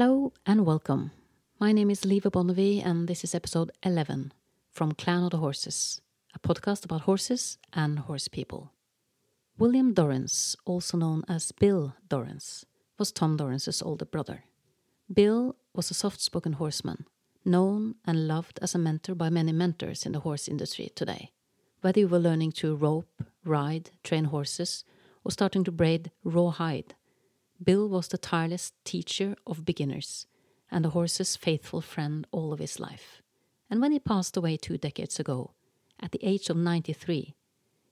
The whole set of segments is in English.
Hello and welcome. My name is Liva Bonnevie, and this is episode 11 from Clan of the Horses, a podcast about horses and horse people. William Dorrance, also known as Bill Dorrance, was Tom Dorrance's older brother. Bill was a soft spoken horseman, known and loved as a mentor by many mentors in the horse industry today. Whether you were learning to rope, ride, train horses, or starting to braid raw hide, Bill was the tireless teacher of beginners and the horse's faithful friend all of his life. And when he passed away two decades ago, at the age of 93,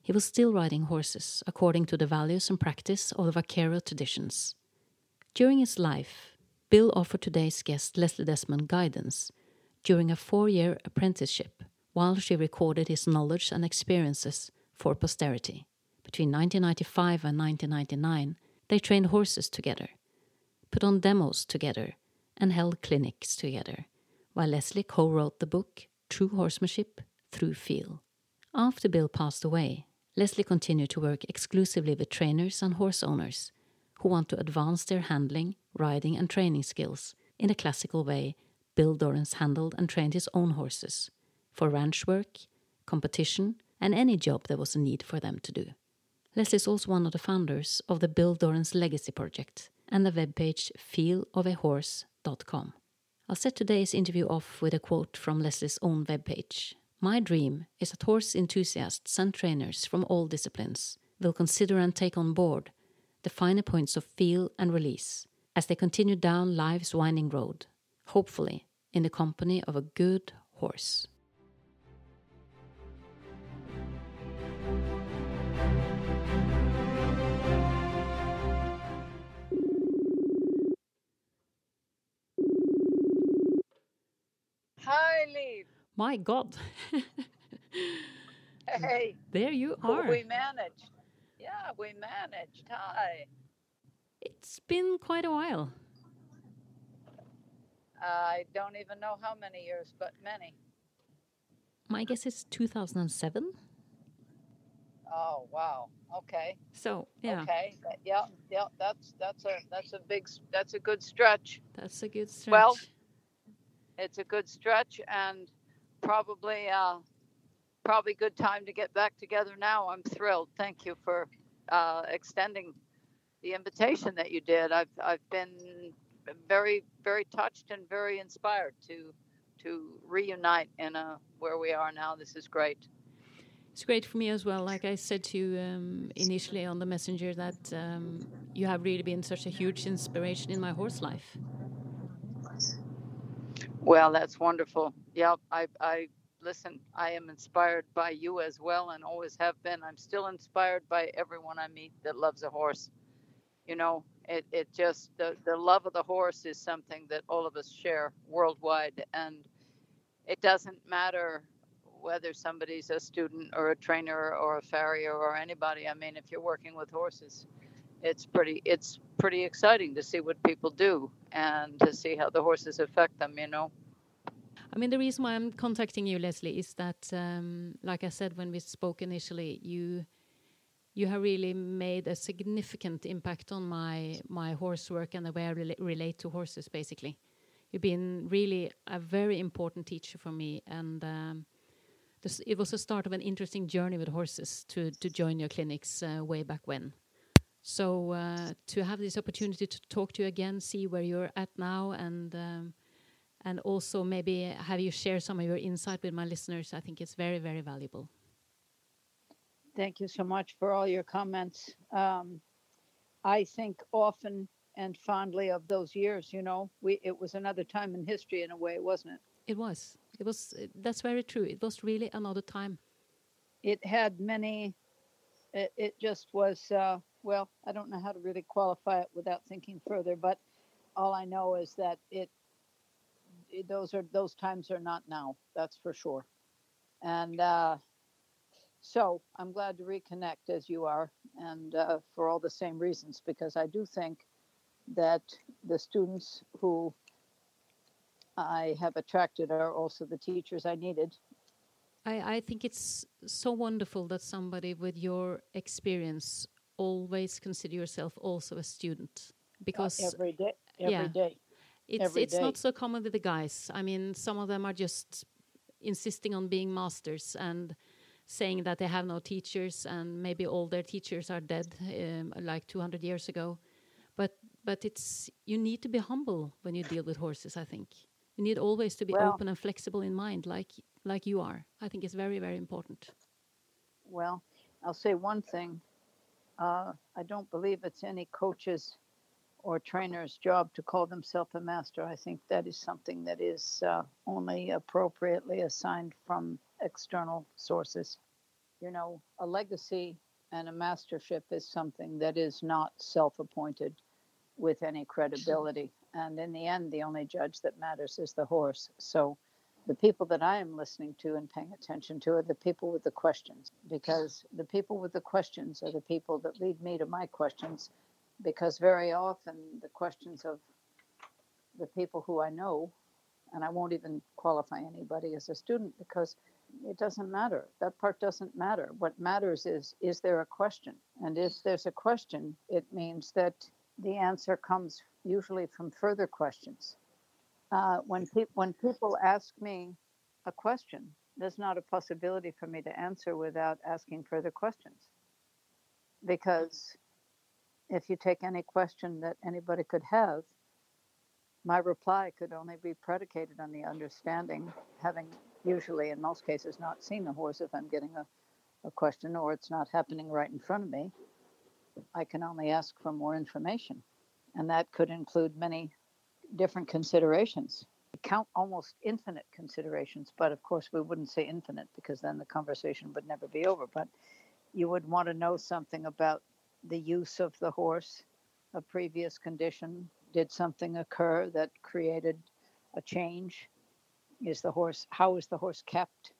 he was still riding horses according to the values and practice of the vaquero traditions. During his life, Bill offered today's guest Leslie Desmond guidance during a four year apprenticeship while she recorded his knowledge and experiences for posterity. Between 1995 and 1999, they trained horses together, put on demos together, and held clinics together, while Leslie co wrote the book True Horsemanship Through Feel. After Bill passed away, Leslie continued to work exclusively with trainers and horse owners who want to advance their handling, riding, and training skills in a classical way Bill Dorrance handled and trained his own horses for ranch work, competition, and any job there was a need for them to do. Leslie is also one of the founders of the Bill Dorrance Legacy Project and the webpage feelofahorse.com. I'll set today's interview off with a quote from Leslie's own webpage. My dream is that horse enthusiasts and trainers from all disciplines will consider and take on board the finer points of feel and release as they continue down life's winding road, hopefully in the company of a good horse. Hi, Liv. My God. Hey, there you are. we managed. Yeah, we managed. Hi. It's been quite a while. I don't even know how many years, but many. My guess is 2007. Oh, wow. Okay. So, yeah, Okay. Yeah, yeah. That's that's a that's a big that's a good stretch. that's a good stretch. Well- It's a good stretch, and probably uh, probably good time to get back together now. I'm thrilled. Thank you for uh, extending the invitation that you did. I've I've been very very touched and very inspired to to reunite in a where we are now. This is great. It's great for me as well. Like I said to you um, initially on the messenger, that um, you have really been such a huge inspiration in my horse life. Well, that's wonderful. Yep, I I listen. I am inspired by you as well, and always have been. I'm still inspired by everyone I meet that loves a horse. You know, it it just the the love of the horse is something that all of us share worldwide, and it doesn't matter whether somebody's a student or a trainer or a farrier or anybody. I mean, if you're working with horses, it's pretty it's pretty exciting to see what people do and to see how the horses affect them. You know. I mean, the reason why I'm contacting you, Leslie, is that, um, like I said when we spoke initially, you you have really made a significant impact on my my horse work and the way I rela- relate to horses. Basically, you've been really a very important teacher for me, and um, this, it was the start of an interesting journey with horses to to join your clinics uh, way back when. So uh, to have this opportunity to talk to you again, see where you're at now, and um, and also maybe have you share some of your insight with my listeners. I think it's very, very valuable. Thank you so much for all your comments. Um, I think often and fondly of those years. You know, we it was another time in history in a way, wasn't it? It was. It was. That's very true. It was really another time. It had many. It, it just was. Uh, well, I don't know how to really qualify it without thinking further, but all I know is that it. it- those are those times are not now. That's for sure. And uh, so I'm glad to reconnect as you are, and uh, for all the same reasons, because I do think that the students who I have attracted are also the teachers I needed. I, I think it's so wonderful that somebody with your experience always consider yourself also a student uh, because every day, every yeah. day. It's every it's day. not so common with the guys. I mean, some of them are just insisting on being masters and saying that they have no teachers and maybe all their teachers are dead um, like 200 years ago. But but it's you need to be humble when you deal with horses. I think you need always to be Well- open and flexible in mind, like like you are. I think it's very very important. Well, I'll say one thing. Uh, I don't believe it's any coach's or trainer's job to call themselves a master. I think that is something that is uh, only appropriately assigned from external sources. You know, a legacy and a mastership is something that is not self appointed with any credibility. And in the end, the only judge that matters is the horse. So the people that I am listening to and paying attention to are the people with the questions, because the people with the questions are the people that lead me to my questions. Because very often the questions of the people who I know, and I won't even qualify anybody as a student because it doesn't matter. That part doesn't matter. What matters is is there a question? And if there's a question, it means that the answer comes usually from further questions uh, when, pe- when people ask me a question, there's not a possibility for me to answer without asking further questions. Because if you take any question that anybody could have, my reply could only be predicated on the understanding, having usually, in most cases, not seen the horse if I'm getting a, a question or it's not happening right in front of me. I can only ask for more information. And that could include many different considerations. Count almost infinite considerations but of course we wouldn't say infinite because then the conversation would never be over. But you would want to know something about the use of the horse a previous condition. Did something occur that created a change? Is the horse how is the horse kept?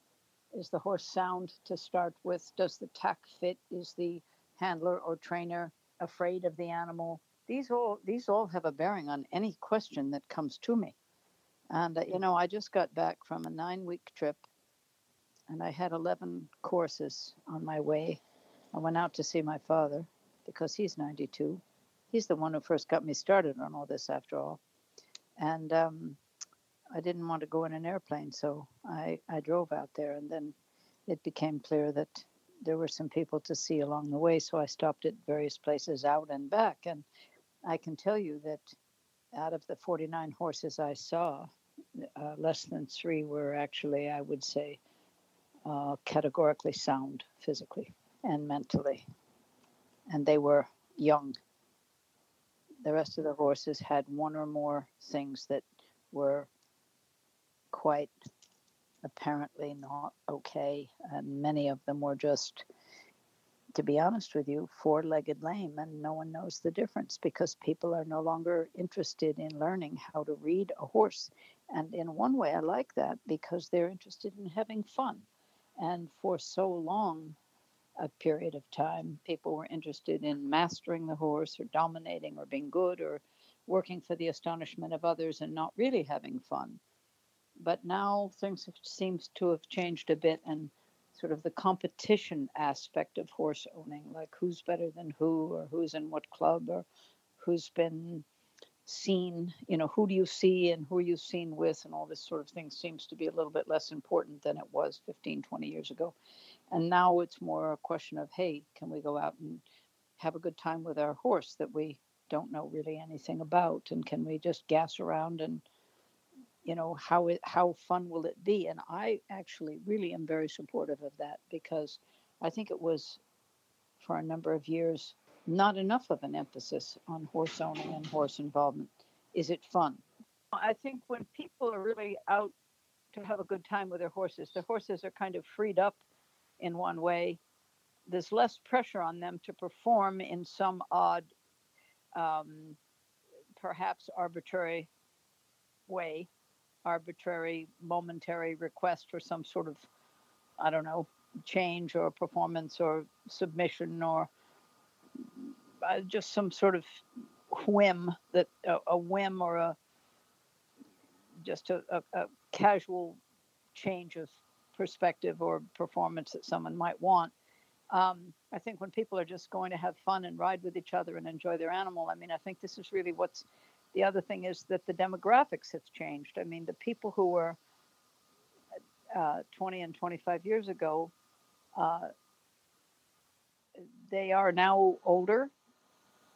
Is the horse sound to start with? Does the tack fit? Is the handler or trainer afraid of the animal these all these all have a bearing on any question that comes to me. And uh, you know i just got back from a nine week trip and i had 11 courses on my way. I went out to see my father because he's 92 he's the one who first got me started on all this after all. And um, i didn't want to go in an airplane so I, I drove out there and then it became clear that there were some people to see along the way so i stopped at various places out and back. And I can tell you that out of the 49 horses I saw, uh, less than three were actually, I would say, uh, categorically sound physically and mentally. And they were young. The rest of the horses had one or more things that were quite apparently not okay. And many of them were just to be honest with you, four legged lame, and no one knows the difference because people are no longer interested in learning how to read a horse. And in one way, I like that because they're interested in having fun. And for so long, a period of time, people were interested in mastering the horse or dominating or being good or working for the astonishment of others and not really having fun. But now things seems to have changed a bit and sort of the competition aspect of horse owning, like who's better than who, or who's in what club, or who's been seen, you know, who do you see and who are you seen with, and all this sort of thing seems to be a little bit less important than it was 15, 20 years ago. And now it's more a question of, hey, can we go out and have a good time with our horse that we don't know really anything about? And can we just gas around and you know how it how fun will it be? And i actually really am very supportive of that because i think it was for a number of years not enough of an emphasis on horse owning and horse involvement. Is it fun? I think when people are really out to have a good time with their horses the horses are kind of freed up in one way. There's less pressure on them to perform in some odd um, perhaps arbitrary way arbitrary, momentary request for some sort of, I don't know, change or performance or submission or uh, just some sort of whim that a whim or a just a, a, a casual change of perspective or performance that someone might want. Um, I think when people are just going to have fun and ride with each other and enjoy their animal, I mean, I think this is really what's the other thing is that the demographics have changed. I mean, the people who were uh, 20 and 25 years ago, uh, they are now older.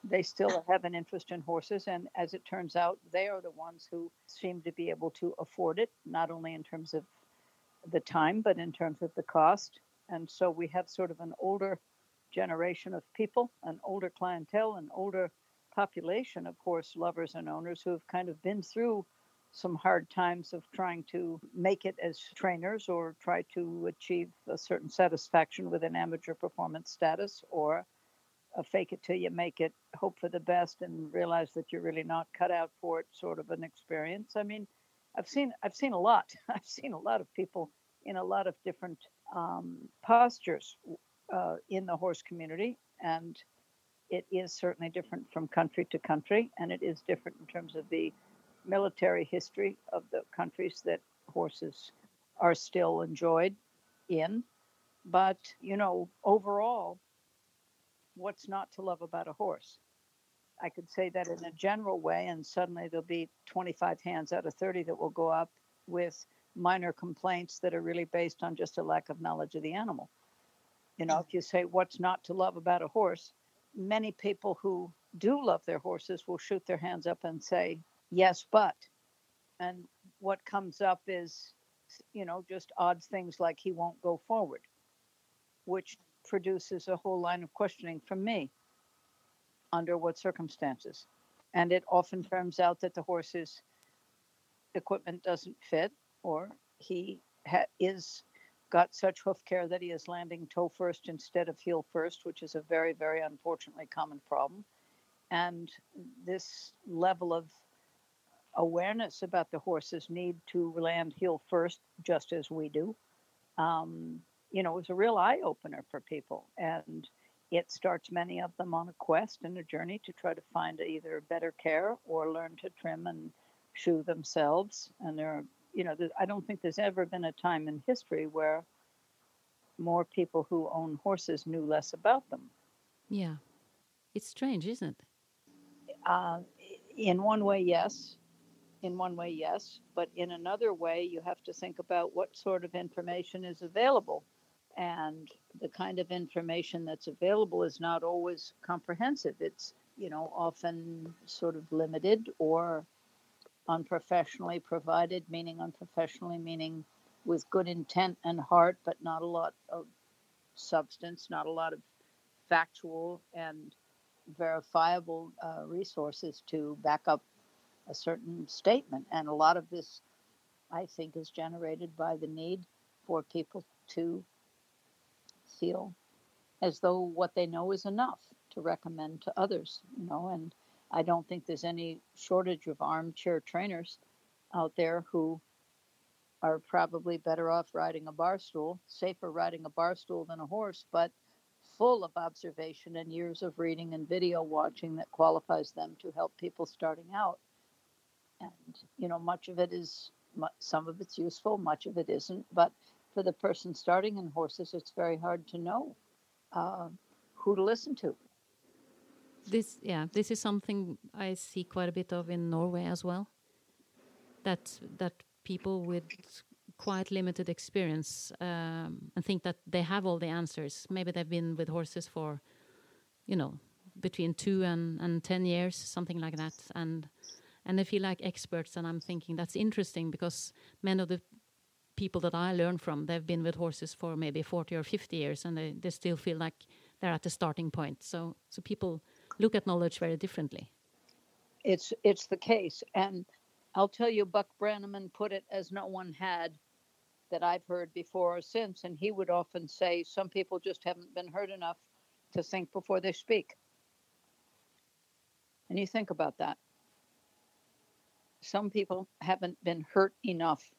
They still have an interest in horses, and as it turns out, they are the ones who seem to be able to afford it, not only in terms of the time, but in terms of the cost. And so we have sort of an older generation of people, an older clientele, an older population of horse lovers and owners who have kind of been through some hard times of trying to make it as trainers or try to achieve a certain satisfaction with an amateur performance status or a fake it till you make it, hope for the best and realize that you're really not cut out for it sort of an experience. I mean, I've seen I've seen a lot. I've seen a lot of people in a lot of different um, postures uh, in the horse community, and it is certainly different from country to country, and it is different in terms of the military history of the countries that horses are still enjoyed in. But, you know, overall, what's not to love about a horse? I could say that in a general way, and suddenly there'll be 25 hands out of 30 that will go up with minor complaints that are really based on just a lack of knowledge of the animal. You know, if you say what's not to love about a horse, many people who do love their horses will shoot their hands up and say, yes, but. And what comes up is, you know, just odd things like he won't go forward, which produces a whole line of questioning from me under what circumstances. And it often turns out that the horse's equipment doesn't fit or he ha- is got such hoof care that he is landing toe first instead of heel first, which is a very, very unfortunately common problem. And this level of awareness about the horse's need to land heel first, just as we do, um, you know, is a real eye opener for people. And it starts many of them on a quest and a journey to try to find either better care or learn to trim and shoe themselves. And there are you know, I don't think there's ever been a time in history where more people who own horses knew less about them. Yeah. It's strange, isn't it? Uh, in one way, yes. In one way, yes. But in another way, you have to think about what sort of information is available. And the kind of information that's available is not always comprehensive. It's, you know, often sort of limited or unprofessionally provided, meaning unprofessionally, meaning with good intent and heart, but not a lot of substance, not a lot of factual and verifiable uh, resources to back up a certain statement. And a lot of this, I think, is generated by the need for people to feel as though what they know is enough to recommend to others, you know, and I don't think there's any shortage of armchair trainers out there who are probably better off riding a bar stool, safer riding a bar stool than a horse, but full of observation and years of reading and video watching that qualifies them to help people starting out. And, you know, much of it is, some of it's useful, much of it isn't. But for the person starting in horses, it's very hard to know uh, who to listen to this yeah this is something I see quite a bit of in Norway as well. That that people with quite limited experience um, and think that they have all the answers. Maybe they've been with horses for, you know, between two and, and ten years, something like that, and and they feel like experts. And I'm thinking that's interesting because many of the people that I learn from, they've been with horses for maybe 40 or 50 years, and they, they still feel like they're at the starting point. So so people look at knowledge very differently. It's it's the case, and I'll tell you, Buck Brannaman put it as no one had that I've heard before or since, and he would often say, "Some people just haven't been heard enough to think before they speak." And you think about that. Some people haven't been hurt enough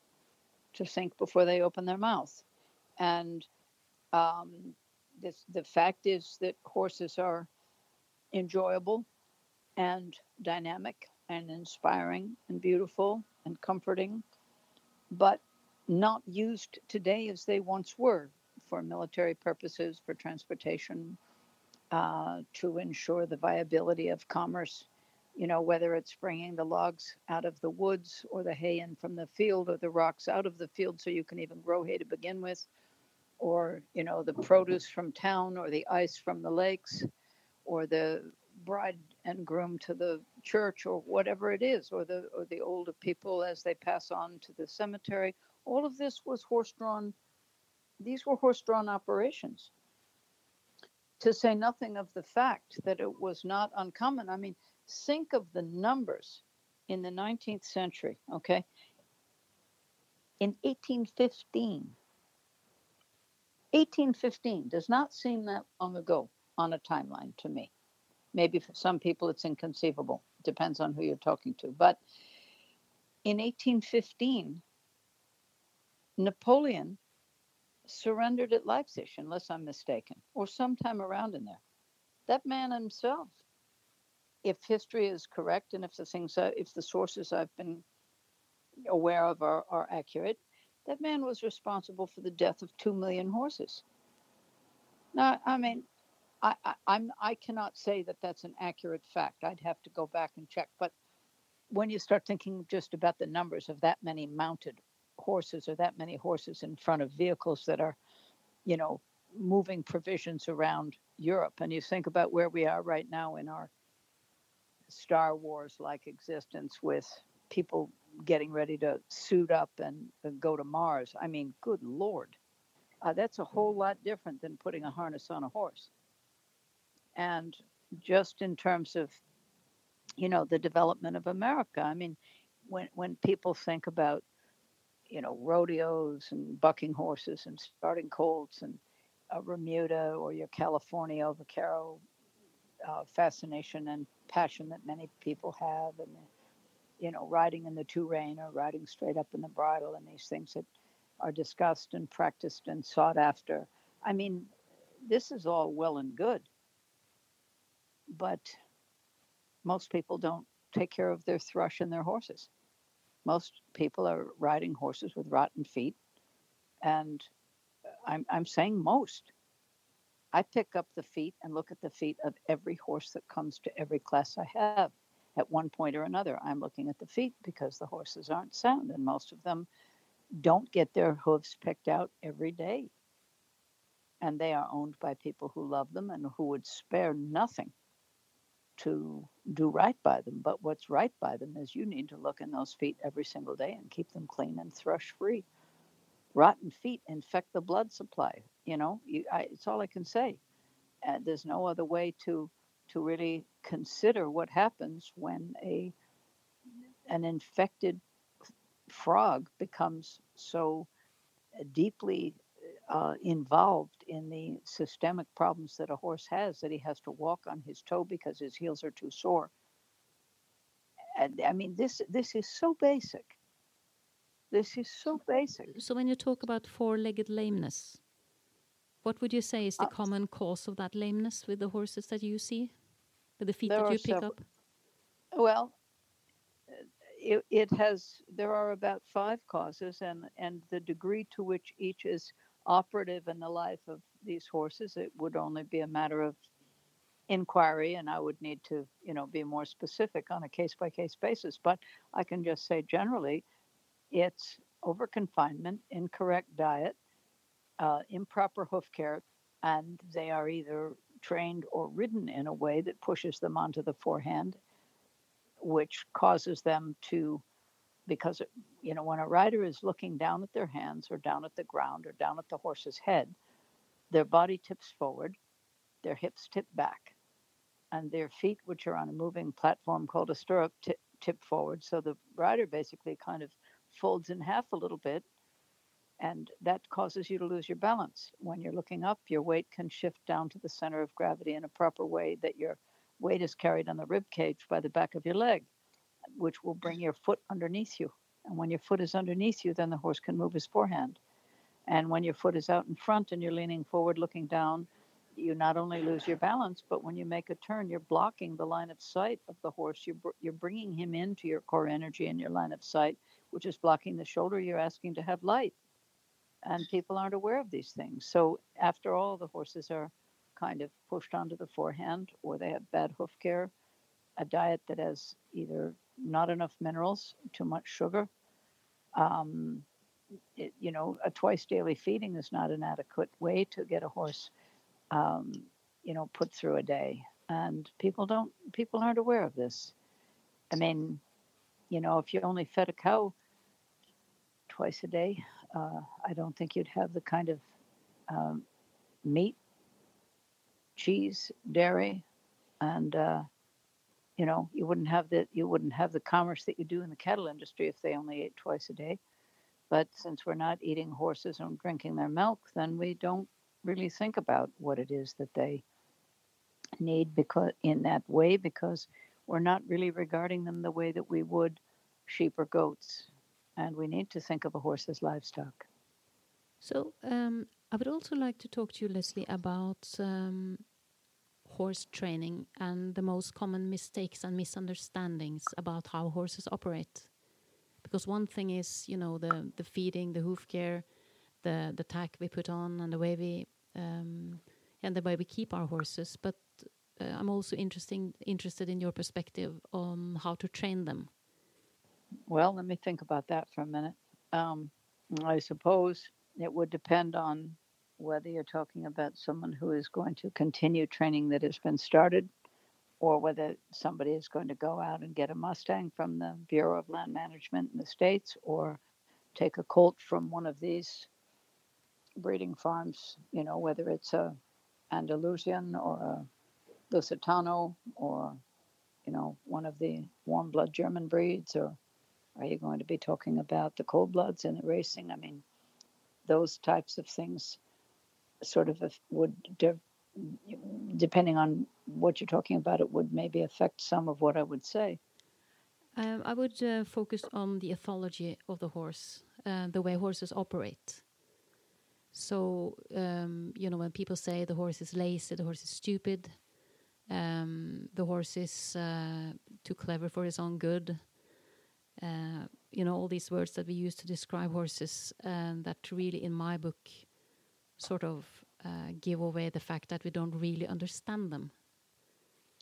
to think before they open their mouth, and um, this, the fact is that horses are enjoyable and dynamic and inspiring and beautiful and comforting, but not used today as they once were for military purposes, for transportation, uh, to ensure the viability of commerce. You know, whether it's bringing the logs out of the woods or the hay in from the field or the rocks out of the field so you can even grow hay to begin with, or, you know, the produce from town or the ice from the lakes or the bride and groom to the church or whatever it is, or the or the older people as they pass on to the cemetery. All of this was horse-drawn. These were horse-drawn operations. To say nothing of the fact that it was not uncommon. I mean, think of the numbers in the 19th century. Okay, in 1815. 1815 does not seem that long ago on a timeline to me. Maybe for some people it's inconceivable. Depends on who you're talking to. But in 1815, Napoleon surrendered at Leipzig, unless I'm mistaken, or sometime around in there. That man himself, if history is correct and if the things, if the sources I've been aware of are, are accurate, that man was responsible for the death of two million horses. Now, I mean, I, I, I'm I cannot say that that's an accurate fact. I'd have to go back and check. But when you start thinking just about the numbers of that many mounted horses or that many horses in front of vehicles that are, you know, moving provisions around Europe, and you think about where we are right now in our Star Wars like existence with people getting ready to suit up and, and go to Mars. I mean, good Lord. Uh, that's a whole lot different than putting a harness on a horse and just in terms of you know the development of america. I mean when when people think about you know rodeos and bucking horses and starting colts and a remuda or your california vaquero uh, fascination and passion that many people have and you know riding in the two rein or riding straight up in the bridle and these things that are discussed and practiced and sought after. I mean this is all well and good but most people don't take care of their thrush and their horses. Most people are riding horses with rotten feet, and I'm, I'm saying most. I pick up the feet and look at the feet of every horse that comes to every class I have. At one point or another, I'm looking at the feet because the horses aren't sound, and most of them don't get their hooves picked out every day. And they are owned by people who love them and who would spare nothing to do right by them. But what's right by them is you need to look in those feet every single day and keep them clean and thrush free. Rotten feet infect the blood supply. You know, you, I, it's all I can say. And there's no other way to to really consider what happens when a an infected frog becomes so deeply uh, involved in the systemic problems that a horse has that he has to walk on his toe because his heels are too sore. And I mean, this this is so basic. This is so basic. So when you talk about four-legged lameness, what would you say is the uh, common cause of that lameness with the horses that you see, with the feet that you pick several, up? Well, it, it has. There are about five causes, and and the degree to which each is operative in the life of these horses. It would only be a matter of inquiry, and I would need to, you know, be more specific on a case by case basis. But I can just say generally, it's over confinement, incorrect diet, uh, improper hoof care, and they are either trained or ridden in a way that pushes them onto the forehand, which causes them to because you know when a rider is looking down at their hands or down at the ground or down at the horse's head their body tips forward their hips tip back and their feet which are on a moving platform called a stirrup tip, tip forward. So the rider basically kind of folds in half a little bit and that causes you to lose your balance. When you're looking up your weight can shift down to the center of gravity in a proper way that your weight is carried on the rib cage by the back of your leg which will bring your foot underneath you. And when your foot is underneath you, then the horse can move his forehand. And when your foot is out in front and you're leaning forward looking down, you not only lose your balance, but when you make a turn, you're blocking the line of sight of the horse. You're, you're bringing him into your core energy and your line of sight, which is blocking the shoulder you're asking to have light. And people aren't aware of these things. So, after all, the horses are kind of pushed onto the forehand or they have bad hoof care a diet that has either not enough minerals, too much sugar. Um, it, you know, a twice daily feeding is not an adequate way to get a horse, um, you know, put through a day. And people don't, people aren't aware of this. I mean, you know, if you only fed a cow twice a day, uh, I don't think you'd have the kind of um, meat, cheese, dairy, and uh, you know, you wouldn't have the you wouldn't have the commerce that you do in the cattle industry if they only ate twice a day. But since we're not eating horses and drinking their milk, then we don't really think about what it is that they need because in that way because we're not really regarding them the way that we would sheep or goats. And we need to think of a horse as livestock. So um, I would also like to talk to you, Leslie, about um, horse training and the most common mistakes and misunderstandings about how horses operate. Because one thing is, you know, the the feeding, the hoof care, the the tack we put on, and the way we um, and the way we keep our horses. But uh, I'm also interesting interested in your perspective on how to train them. Well, let me think about that for a minute. Um, I suppose it would depend on whether you're talking about someone who is going to continue training that has been started or whether somebody is going to go out and get a Mustang from the Bureau of Land Management in the States or take a colt from one of these breeding farms, you know, whether it's a Andalusian or a Lusitano or, you know, one of the warm blood German breeds, or are you going to be talking about the cold bloods and the racing? I mean, those types of things sort of would, depending on what you're talking about, it would maybe affect some of what I would say. Um, I would uh, focus on the ethology of the horse, uh, the way horses operate. So, um, you know, when people say the horse is lazy, the horse is stupid, um, the horse is uh, too clever for his own good, uh, you know, all these words that we use to describe horses, and that really, in my book, sort of uh, give away the fact that we don't really understand them.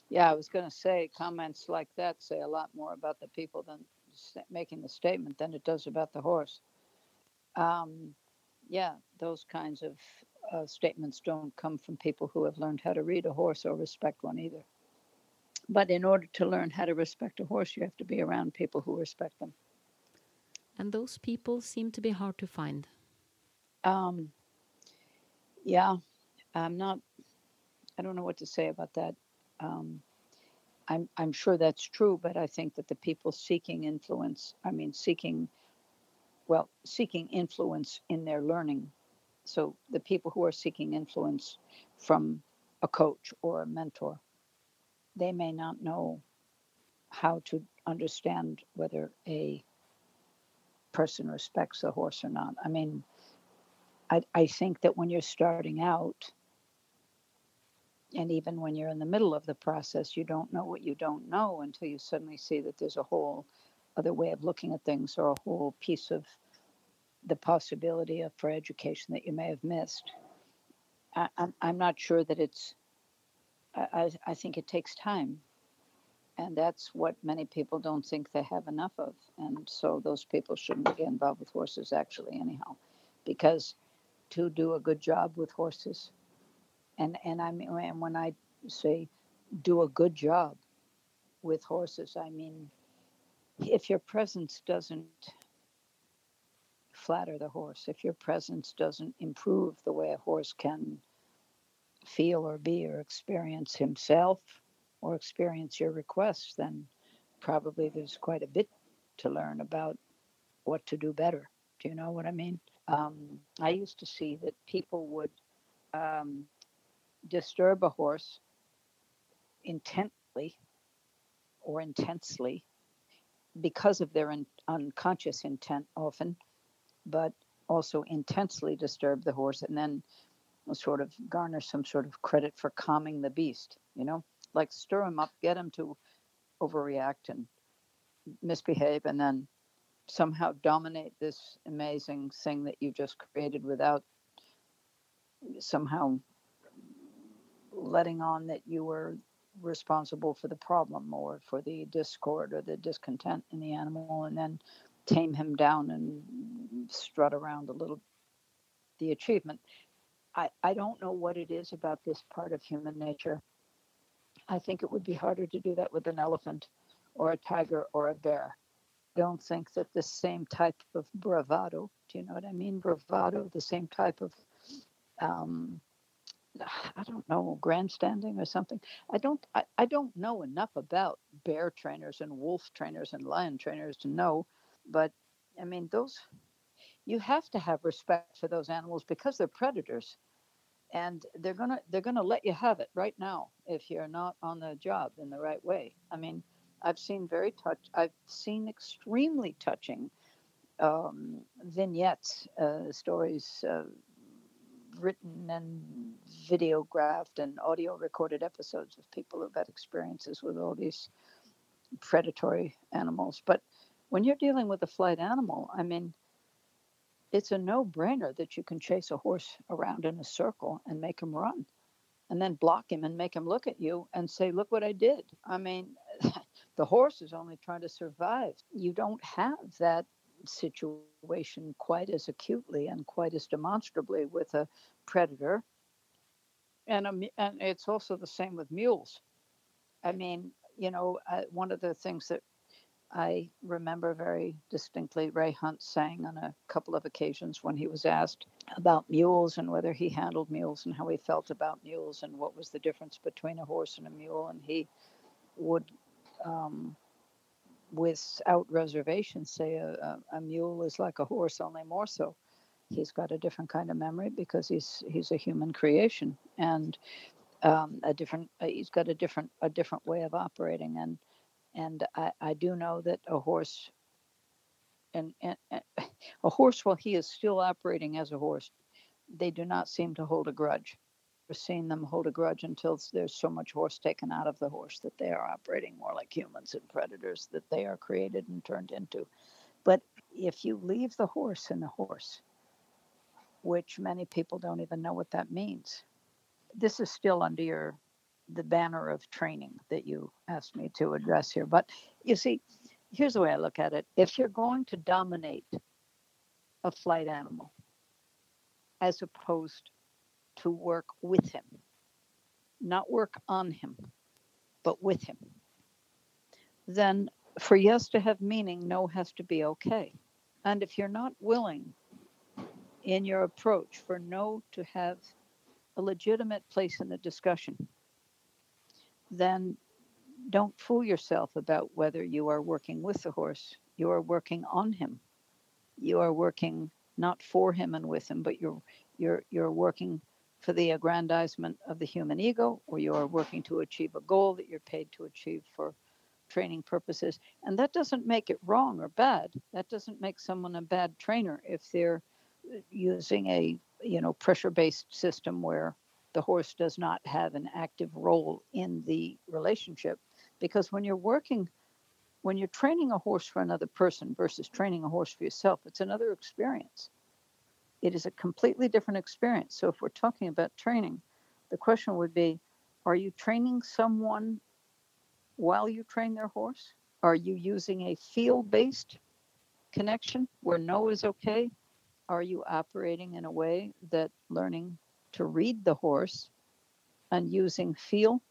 Yeah, I was going to say comments like that say a lot more about the people than making the statement than it does about the horse. Um, yeah, those kinds of uh, statements don't come from people who have learned how to read a horse or respect one either. But in order to learn how to respect a horse, you have to be around people who respect them. And those people seem to be hard to find. Um, yeah, I'm not. I don't know what to say about that. Um, I'm I'm sure that's true, but I think that the people seeking influence, I mean, seeking, well, seeking influence in their learning. So the people who are seeking influence from a coach or a mentor, they may not know how to understand whether a person respects a horse or not. I mean, I, I think that when you're starting out, and even when you're in the middle of the process, you don't know what you don't know until you suddenly see that there's a whole other way of looking at things or a whole piece of the possibility of for education that you may have missed. I, am I'm not sure that it's, I, I think it takes time. And that's what many people don't think they have enough of. And so those people shouldn't get involved with horses, actually, anyhow, because to do a good job with horses. And and I mean and when I say do a good job with horses, I mean if your presence doesn't flatter the horse, if your presence doesn't improve the way a horse can feel or be or experience himself or experience your requests, then probably there's quite a bit to learn about what to do better. Do you know what I mean? Um, I used to see that people would um, disturb a horse intently or intensely because of their un- unconscious intent often, but also intensely disturb the horse and then sort of garner some sort of credit for calming the beast, you know, like stir him up, get him to overreact and misbehave, and then somehow dominate this amazing thing that you just created without somehow letting on that you were responsible for the problem or for the discord or the discontent in the animal and then tame him down and strut around a little the achievement. I, I don't know what it is about this part of human nature. I think it would be harder to do that with an elephant or a tiger or a bear don't think that the same type of bravado do you know what i mean bravado the same type of um, I don't know, grandstanding or something. I don't I, I don't know enough about bear trainers and wolf trainers and lion trainers to know, but I mean those you have to have respect for those animals because they're predators and they're to they're going to let you have it right now if you're not on the job in the right way. I mean, I've seen very touch I've seen extremely touching um, vignettes, uh, stories, uh, written and videographed and audio recorded episodes of people who've had experiences with all these predatory animals. But when you're dealing with a flight animal, I mean, it's a no brainer that you can chase a horse around in a circle and make him run and then block him and make him look at you and say, Look what I did. I mean, the horse is only trying to survive. You don't have that situation quite as acutely and quite as demonstrably with a predator. And, a, and it's also the same with mules. I mean, you know, one of the things that I remember very distinctly Ray Hunt saying on a couple of occasions when he was asked about mules and whether he handled mules and how he felt about mules and what was the difference between a horse and a mule. And he would um, without reservation say a, a, mule is like a horse, only more so. He's got a different kind of memory because he's he's a human creation and um, a different. Uh, he's got a different a different way of operating and and I, I do know that a horse and, and, and a horse while he is still operating as a horse, they do not seem to hold a grudge seen them hold a grudge until there's so much horse taken out of the horse that they are operating more like humans and predators that they are created and turned into. But if you leave the horse in the horse, which many people don't even know what that means, this is still under your the banner of training that you asked me to address here. But you see, here's the way I look at it. If you're going to dominate a flight animal, as opposed to work with him, not work on him, but with him, then for yes to have meaning, no has to be okay. And if you're not willing in your approach for no to have a legitimate place in the discussion, then don't fool yourself about whether you are working with the horse. You are working on him. You are working not for him and with him, but you're you're you're working for the aggrandizement of the human ego, or you are working to achieve a goal that you're paid to achieve for training purposes. And that doesn't make it wrong or bad. That doesn't make someone a bad trainer if they're uh, using a you know pressure-based system where the horse does not have an active role in the relationship. Because when you're working, when you're training a horse for another person versus training a horse for yourself, it's another experience it is a completely different experience. So if we're talking about training, the question would be are you training someone while you train their horse? Are you using a feel based connection where no is okay? Are you operating in a way that learning to read the horse and using feel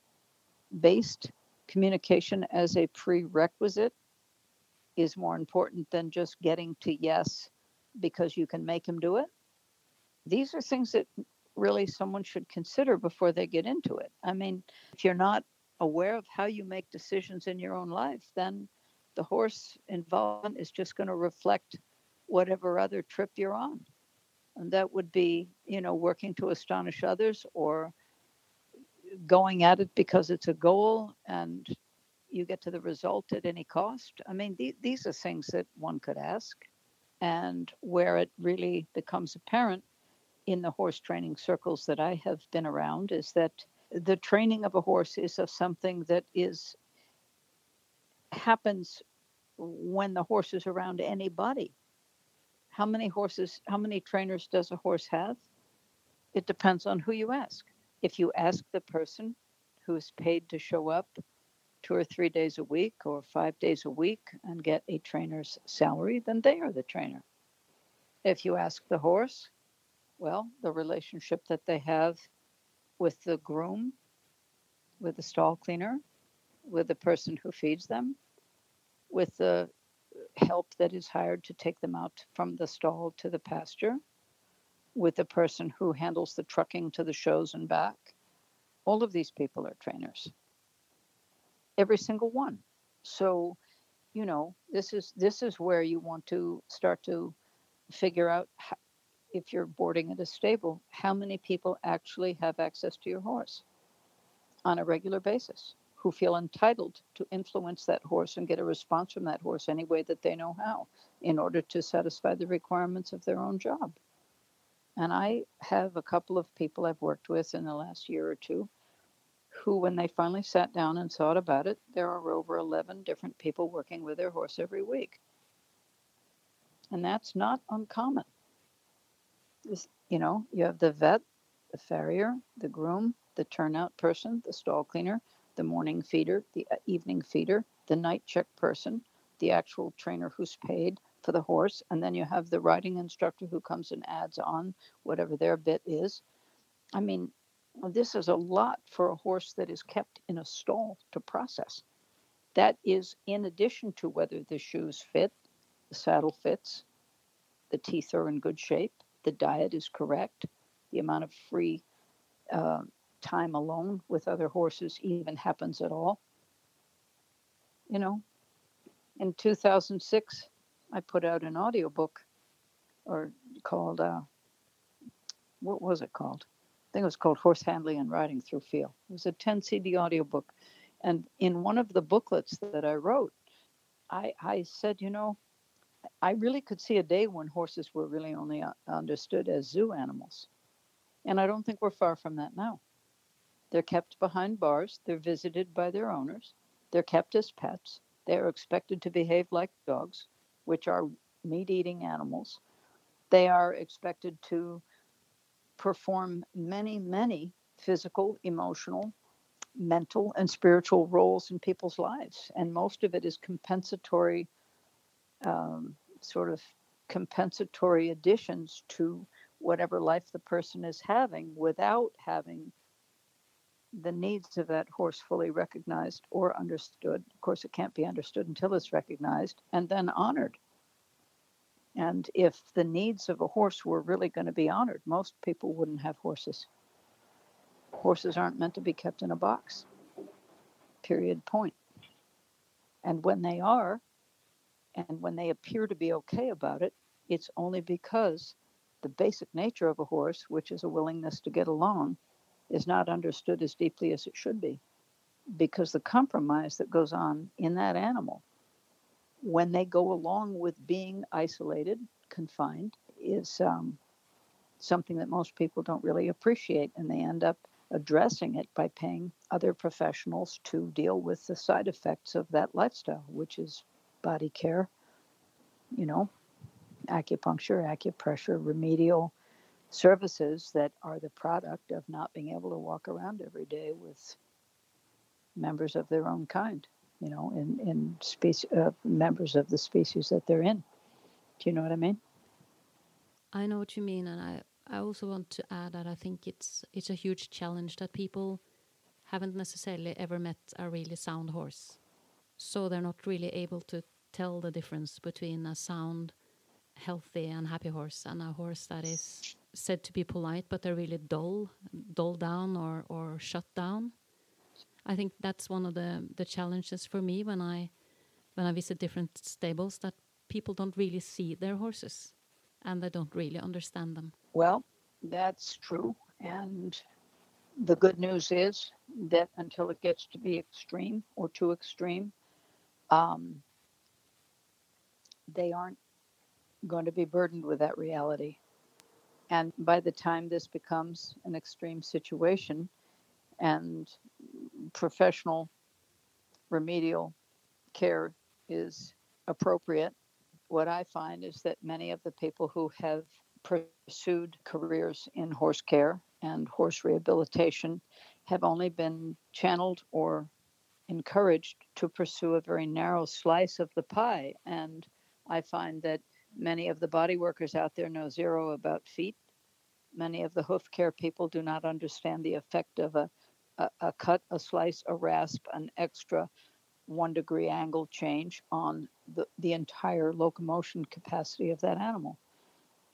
based communication as a prerequisite is more important than just getting to yes because you can make him do it? These are things that really someone should consider before they get into it. I mean, if you're not aware of how you make decisions in your own life, then the horse involvement is just going to reflect whatever other trip you're on. And that would be, you know, working to astonish others or going at it because it's a goal and you get to the result at any cost. I mean, th- these are things that one could ask. And where it really becomes apparent in the horse training circles that I have been around is that the training of a horse is of something that is happens when the horse is around anybody. How many horses, how many trainers does a horse have? It depends on who you ask. If you ask the person who's paid to show up two or three days a week or five days a week and get a trainer's salary, then they are the trainer. If you ask the horse, well, the relationship that they have with the groom, with the stall cleaner, with the person who feeds them, with the help that is hired to take them out from the stall to the pasture, with the person who handles the trucking to the shows and back. All of these people are trainers. Every single one. So, you know, this is this is where you want to start to figure out if you're boarding at a stable, how many people actually have access to your horse on a regular basis who feel entitled to influence that horse and get a response from that horse any way that they know how in order to satisfy the requirements of their own job. And I have a couple of people I've worked with in the last year or two who, when they finally sat down and thought about it, there are over 11 different people working with their horse every week. And that's not uncommon. You know, you have the vet, the farrier, the groom, the turnout person, the stall cleaner, the morning feeder, the uh, evening feeder, the night check person, the actual trainer who's paid for the horse, and then you have the riding instructor who comes and adds on whatever their bit is. I mean, this is a lot for a horse that is kept in a stall to process. That is in addition to whether the shoes fit, the saddle fits, the teeth are in good shape, the diet is correct, the amount of free uh, time alone with other horses even happens at all. You know, in 2006, I put out an audiobook or called, uh, what was it called? I think it was called Horse Handling and Riding Through Feel. It was a 10 CD audiobook. And in one of the booklets that I wrote, I, I said, you know, I really could see a day when horses were really only uh, understood as zoo animals. And I don't think we're far from that now. They're kept behind bars, they're visited by their owners, they're kept as pets, they are expected to behave like dogs, which are meat eating animals. They are expected to perform many, many physical, emotional, mental, and spiritual roles in people's lives. And most of it is compensatory, um, sort of compensatory additions to whatever life the person is having without having the needs of that horse fully recognized or understood. Of course, it can't be understood until it's recognized and then honored. And if the needs of a horse were really going to be honored, most people wouldn't have horses. Horses aren't meant to be kept in a box. Period, point. And when they are, and when they appear to be okay about it, it's only because the basic nature of a horse, which is a willingness to get along, is not understood as deeply as it should be. Because the compromise that goes on in that animal when they go along with being isolated, confined, is um, something that most people don't really appreciate. And they end up addressing it by paying other professionals to deal with the side effects of that lifestyle, which is body care, you know, acupuncture, acupressure, remedial services that are the product of not being able to walk around every day with members of their own kind, you know, in, in species, uh, members of the species that they're in. Do you know what I mean? I know what you mean, and I, I also want to add that I think it's it's a huge challenge that people haven't necessarily ever met a really sound horse, so they're not really able to tell the difference between a sound, healthy, and happy horse and a horse that is said to be polite, but they're really dull, dull down or, or shut down. I think that's one of the, the challenges for me when I when I visit different stables that people don't really see their horses and they don't really understand them. Well, that's true. And the good news is that until it gets to be extreme or too extreme, um, they aren't going to be burdened with that reality. And by the time this becomes an extreme situation and professional remedial care is appropriate, what I find is that many of the people who have pursued careers in horse care and horse rehabilitation have only been channeled or encouraged to pursue a very narrow slice of the pie. And I find that many of the body workers out there know zero about feet. Many of the hoof care people do not understand the effect of a, a, a cut, a slice, a rasp, an extra one degree angle change on the, the entire locomotion capacity of that animal.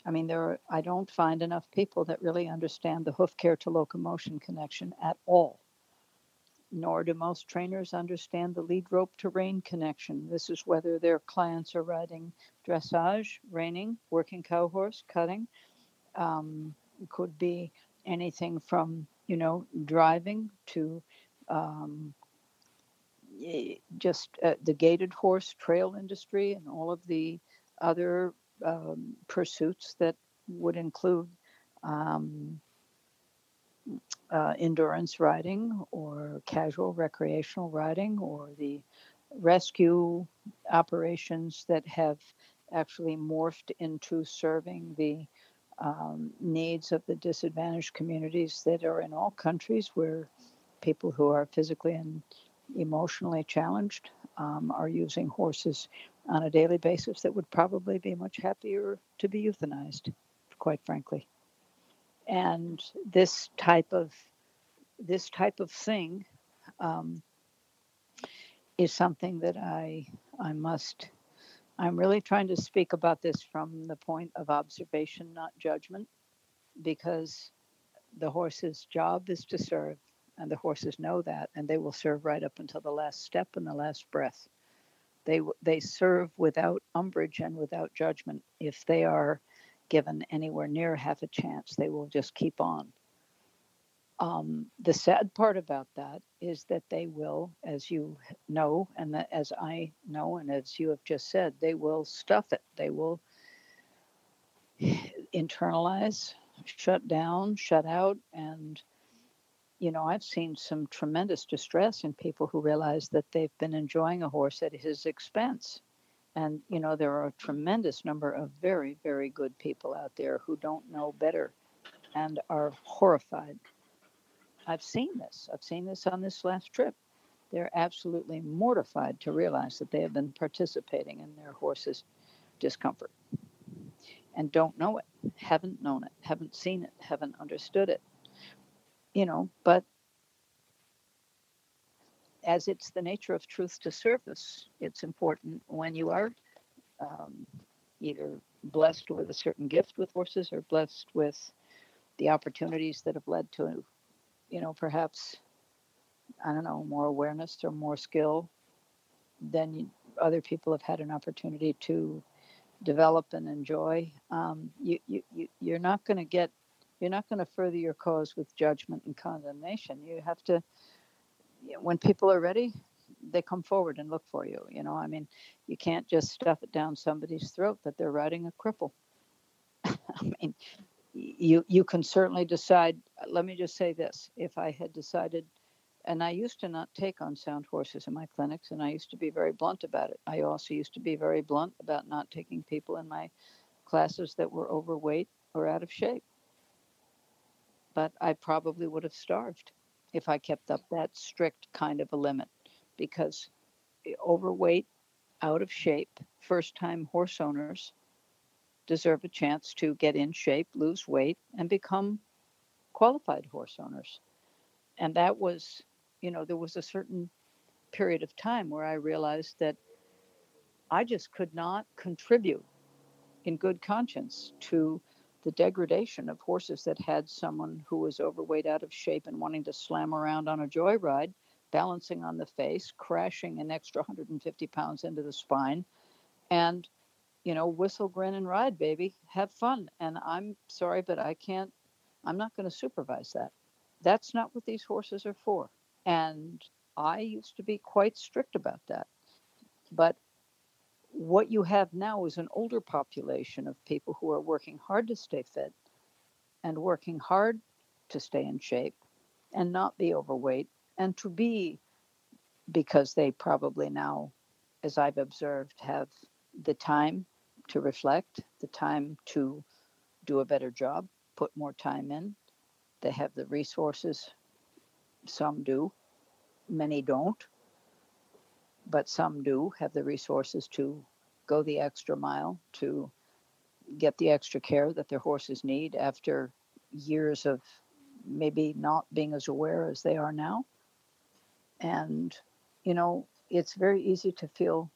I mean, there are, I don't find enough people that really understand the hoof care to locomotion connection at all. Nor do most trainers understand the lead rope to rein connection. This is whether their clients are riding dressage, reining, working cow horse, cutting. Um, could be anything from, you know, driving to um, just uh, the gaited horse trail industry and all of the other um, pursuits that would include um, uh, endurance riding or casual recreational riding or the rescue operations that have actually morphed into serving the um, needs of the disadvantaged communities that are in all countries where people who are physically and emotionally challenged um, are using horses on a daily basis that would probably be much happier to be euthanized, quite frankly. And this type of this type of thing um, is something that I I must I'm really trying to speak about this from the point of observation, not judgment, because the horse's job is to serve and the horses know that, and they will serve right up until the last step and the last breath. They they serve without umbrage and without judgment. If they are given anywhere near half a chance, they will just keep on. Um, the sad part about that is that they will, as you know, and as I know, and as you have just said, they will stuff it. They will internalize, shut down, shut out, and you know, I've seen some tremendous distress in people who realize that they've been enjoying a horse at his expense. And, you know, there are a tremendous number of very, very good people out there who don't know better and are horrified. I've seen this. I've seen this on this last trip. They're absolutely mortified to realize that they have been participating in their horse's discomfort and don't know it, haven't known it, haven't seen it, haven't understood it you know, but as it's the nature of truth to surface, it's important when you are um, either blessed with a certain gift with horses or blessed with the opportunities that have led to, you know, perhaps, I don't know, more awareness or more skill than you, other people have had an opportunity to develop and enjoy. Um, you, you, you, you're not going to get you're not going to further your cause with judgment and condemnation. You have to, when people are ready, they come forward and look for you. You know, I mean, you can't just stuff it down somebody's throat that they're riding a cripple. I mean, you you can certainly decide. Let me just say this: if I had decided, and I used to not take on sound horses in my clinics, and I used to be very blunt about it. I also used to be very blunt about not taking people in my classes that were overweight or out of shape but I probably would have starved if I kept up that strict kind of a limit because eh, overweight, out of shape, first time horse owners deserve a chance to get in shape, lose weight, and become qualified horse owners. And that was, you know, there was a certain period of time where I realized that I just could not contribute in good conscience to the degradation of horses that had someone who was overweight, out of shape, and wanting to slam around on a joyride, balancing on the face, crashing an extra 150 pounds into the spine, and you know, whistle, grin, and ride, baby. Have fun. And I'm sorry, but I can't, I'm not going to supervise that. That's not what these horses are for. And I used to be quite strict about that. But what you have now is an older population of people who are working hard to stay fit and working hard to stay in shape and not be overweight and to be because they probably now as i've observed have the time to reflect the time to do a better job put more time in. They have the resources Some do, many don't, but some do have the resources to go the extra mile to get the extra care that their horses need after years of maybe not being as aware as they are now. And, you know, it's very easy to feel,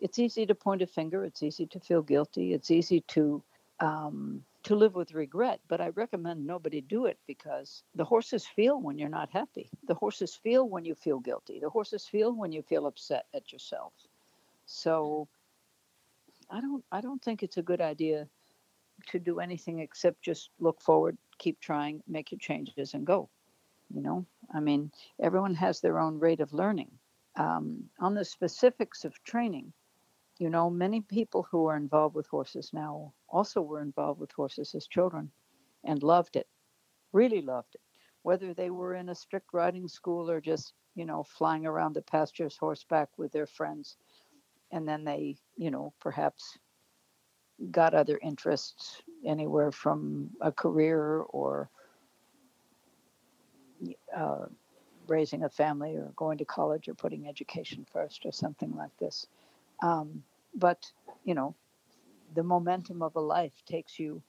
it's easy to point a finger, it's easy to feel guilty, it's easy to, um, to live with regret, but I recommend nobody do it because the horses feel when you're not happy. The horses feel when you feel guilty. The horses feel when you feel upset at yourself. So I don't I don't think it's a good idea to do anything except just look forward, keep trying, make your changes, and go. You know, I mean, everyone has their own rate of learning. Um, on the specifics of training, you know, many people who are involved with horses now also were involved with horses as children and loved it, really loved it. Whether they were in a strict riding school or just, you know, flying around the pastures horseback with their friends. And then they, you know, perhaps got other interests anywhere from a career or uh, raising a family or going to college or putting education first or something like this. Um, but you know, the momentum of a life takes you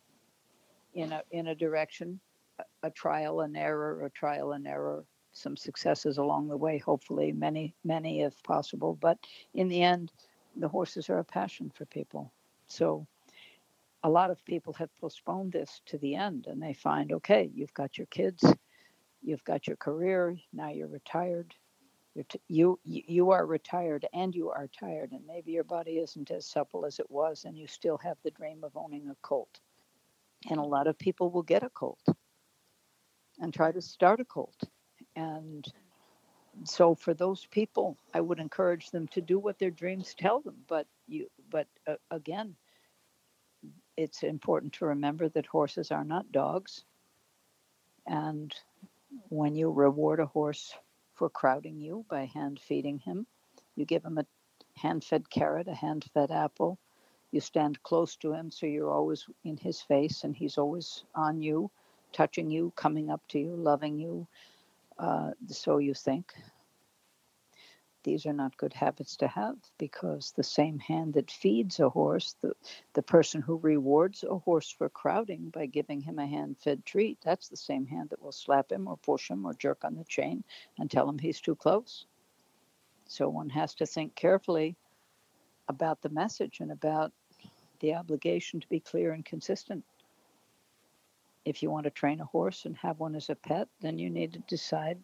in a in a direction, a, a trial and error, a trial and error, some successes along the way, hopefully many many if possible. But in the end, the horses are a passion for people. So a lot of people have postponed this to the end and they find okay you've got your kids you've got your career now you're retired t- you you are retired and you are tired and maybe your body isn't as supple as it was and you still have the dream of owning a colt and a lot of people will get a colt and try to start a colt and so for those people i would encourage them to do what their dreams tell them but you but uh, again it's important to remember that horses are not dogs. And when you reward a horse for crowding you by hand feeding him, you give him a hand fed carrot, a hand fed apple. You stand close to him so you're always in his face and he's always on you, touching you, coming up to you, loving you. Uh, so you think these are not good habits to have because the same hand that feeds a horse, the, the person who rewards a horse for crowding by giving him a hand fed treat, that's the same hand that will slap him or push him or jerk on the chain and tell him he's too close. So one has to think carefully about the message and about the obligation to be clear and consistent. If you want to train a horse and have one as a pet, then you need to decide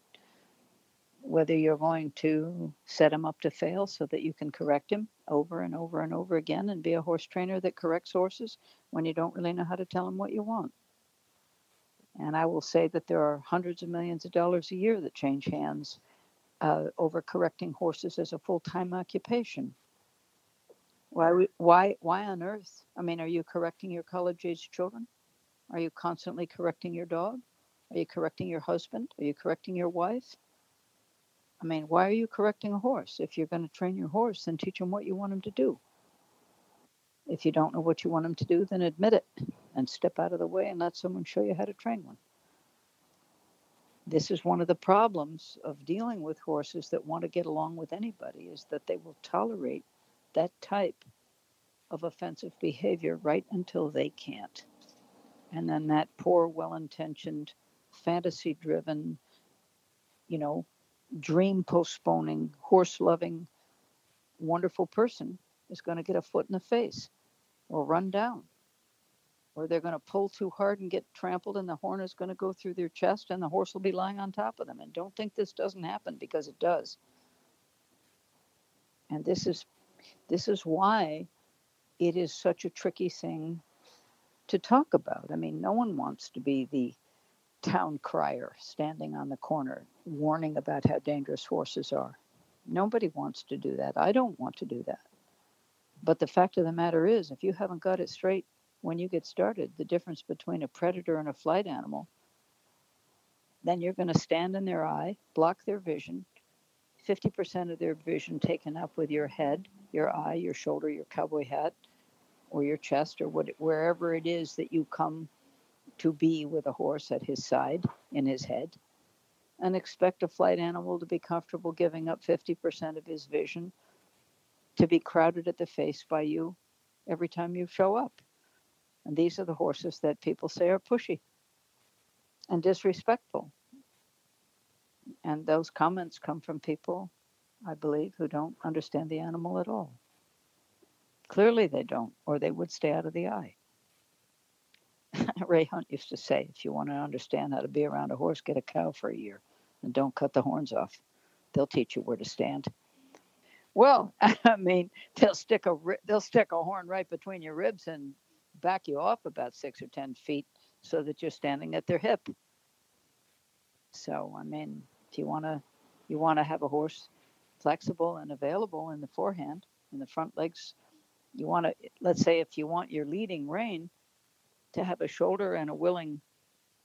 whether you're going to set him up to fail so that you can correct him over and over and over again and be a horse trainer that corrects horses when you don't really know how to tell them what you want. And I will say that there are hundreds of millions of dollars a year that change hands uh, over correcting horses as a full time occupation. Why, why, why on earth? I mean, are you correcting your college age children? Are you constantly correcting your dog? Are you correcting your husband? Are you correcting your wife? I mean, why are you correcting a horse? If you're going to train your horse, then teach him what you want him to do. If you don't know what you want him to do, then admit it and step out of the way and let someone show you how to train one. This is one of the problems of dealing with horses that want to get along with anybody is that they will tolerate that type of offensive behavior right until they can't. And then that poor, well intentioned, fantasy driven, you know, dream postponing, horse loving, wonderful person is going to get a foot in the face or run down. Or they're going to pull too hard and get trampled, and the horn is going to go through their chest, and the horse will be lying on top of them. And don't think this doesn't happen because it does. And this is this is why it is such a tricky thing to talk about. I mean, no one wants to be the town crier standing on the corner warning about how dangerous horses are. Nobody wants to do that. I don't want to do that. But the fact of the matter is, if you haven't got it straight when you get started, the difference between a predator and a flight animal, then you're going to stand in their eye, block their vision, 50% of their vision taken up with your head, your eye, your shoulder, your cowboy hat, or your chest, or what, wherever it is that you come to be with a horse at his side in his head. And expect a flight animal to be comfortable giving up 50% of his vision to be crowded at the face by you every time you show up. And these are the horses that people say are pushy and disrespectful. And those comments come from people, I believe, who don't understand the animal at all. Clearly, they don't, or they would stay out of the eye. Ray Hunt used to say, if you want to understand how to be around a horse, get a cow for a year and don't cut the horns off. They'll teach you where to stand. Well, I mean, they'll stick a they'll stick a horn right between your ribs and back you off about six or ten feet so that you're standing at their hip. So, I mean, if you want to you want to have a horse flexible and available in the forehand, in the front legs, you want to let's say if you want your leading rein to have a shoulder and a willing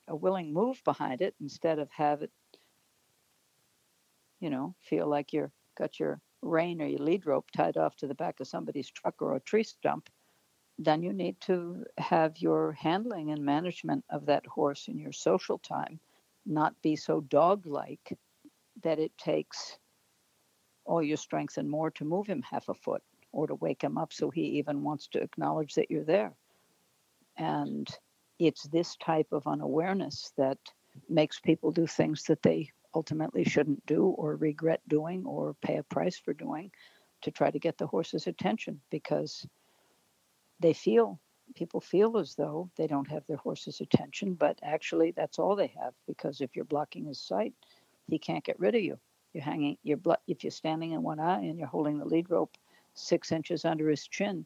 a willing move behind it instead of have it you know feel like you're got your rein or your lead rope tied off to the back of somebody's truck or a tree stump then you need to have your handling and management of that horse in your social time not be so dog like that it takes all your strength and more to move him half a foot or to wake him up so he even wants to acknowledge that you're there. And it's this type of unawareness that makes people do things that they ultimately shouldn't do or regret doing or pay a price for doing to try to get the horse's attention because they feel people feel as though they don't have their horse's attention but actually that's all they have because if you're blocking his sight he can't get rid of you you're hanging you're if you're standing in one eye and you're holding the lead rope six inches under his chin.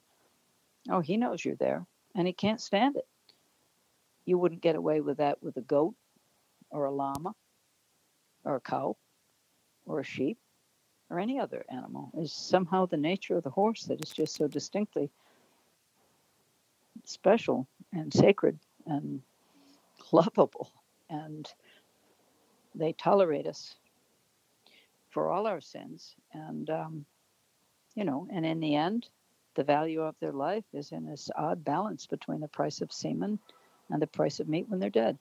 Oh, he knows you're there and he can't stand it. You wouldn't get away with that with a goat or a llama or a cow or a sheep or any other animal. Is somehow the nature of the horse that is just so distinctly special and sacred and lovable. And they tolerate us for all our sins. And um, you know, and in the end, the value of their life is in this odd balance between the price of semen and the price of meat when they're dead.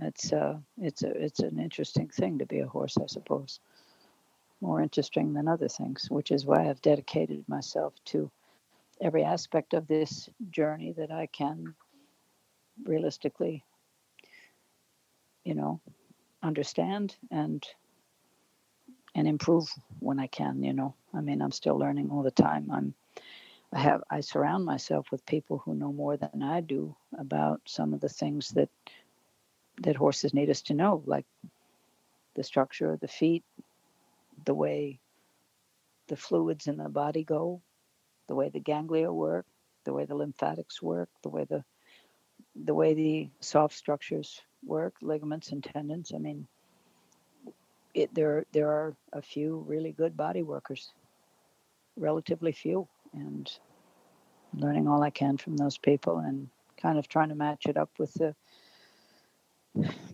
It's uh, it's a it's an interesting thing to be a horse, I suppose. More interesting than other things, which is why I've dedicated myself to every aspect of this journey that I can realistically, you know, understand and and improve when I can, you know. I mean, I'm still learning all the time. I'm I have I surround myself with people who know more than I do about some of the things that that horses need us to know, like the structure of the feet, the way the fluids in the body go, the way the ganglia work, the way the lymphatics work, the way the the way the soft structures work, ligaments and tendons. I mean, it, there there are a few really good body workers, relatively few, and learning all I can from those people and kind of trying to match it up with the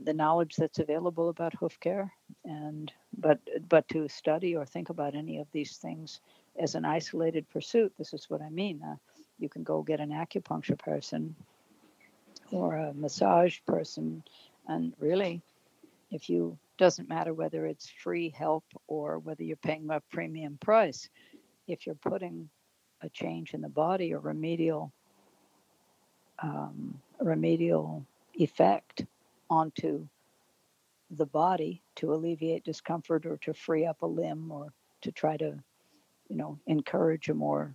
the knowledge that's available about hoof care and but but to study or think about any of these things as an isolated pursuit this is what i mean uh, you can go get an acupuncture person or a massage person and really if you doesn't matter whether it's free help or whether you're paying a premium price. If you're putting a change in the body or remedial um, remedial effect onto the body to alleviate discomfort or to free up a limb or to try to, you know, encourage a more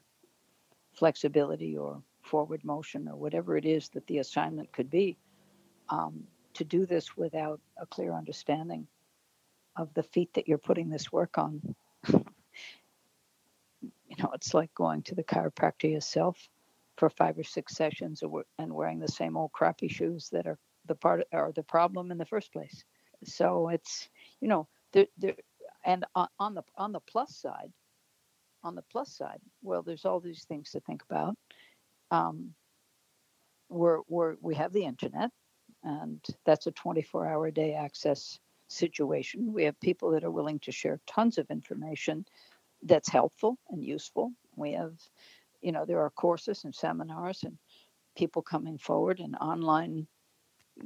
flexibility or forward motion or whatever it is that the assignment could be. Um, to do this without a clear understanding of the feet that you're putting this work on. you know, it's like going to the chiropractor yourself for five or six sessions and wearing the same old crappy shoes that are the part or the problem in the first place. So it's you know there there and on, on the on the plus side, on the plus side, well, there's all these things to think about. Um, we're, we're we have the internet, and that's a 24 hour a day access situation. We have people that are willing to share tons of information that's helpful and useful. We have, you know, there are courses and seminars and people coming forward and online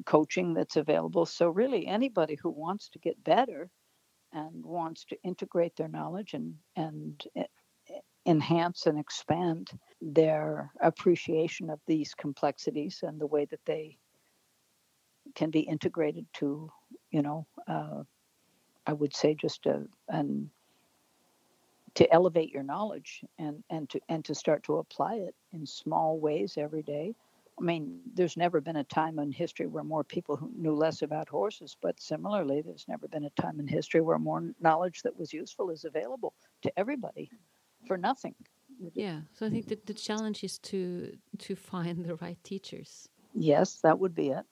coaching that's available. So, really, anybody who wants to get better and wants to integrate their knowledge and, and enhance and expand their appreciation of these complexities and the way that they can be integrated to, you know, uh, I would say just a, an to elevate your knowledge and and to and to start to apply it in small ways every day I mean, there's never been a time in history where more people knew less about horses, but similarly, there's never been a time in history where more knowledge that was useful is available to everybody for nothing. Yeah, so I think the, the challenge is to to find the right teachers. Yes, that would be it.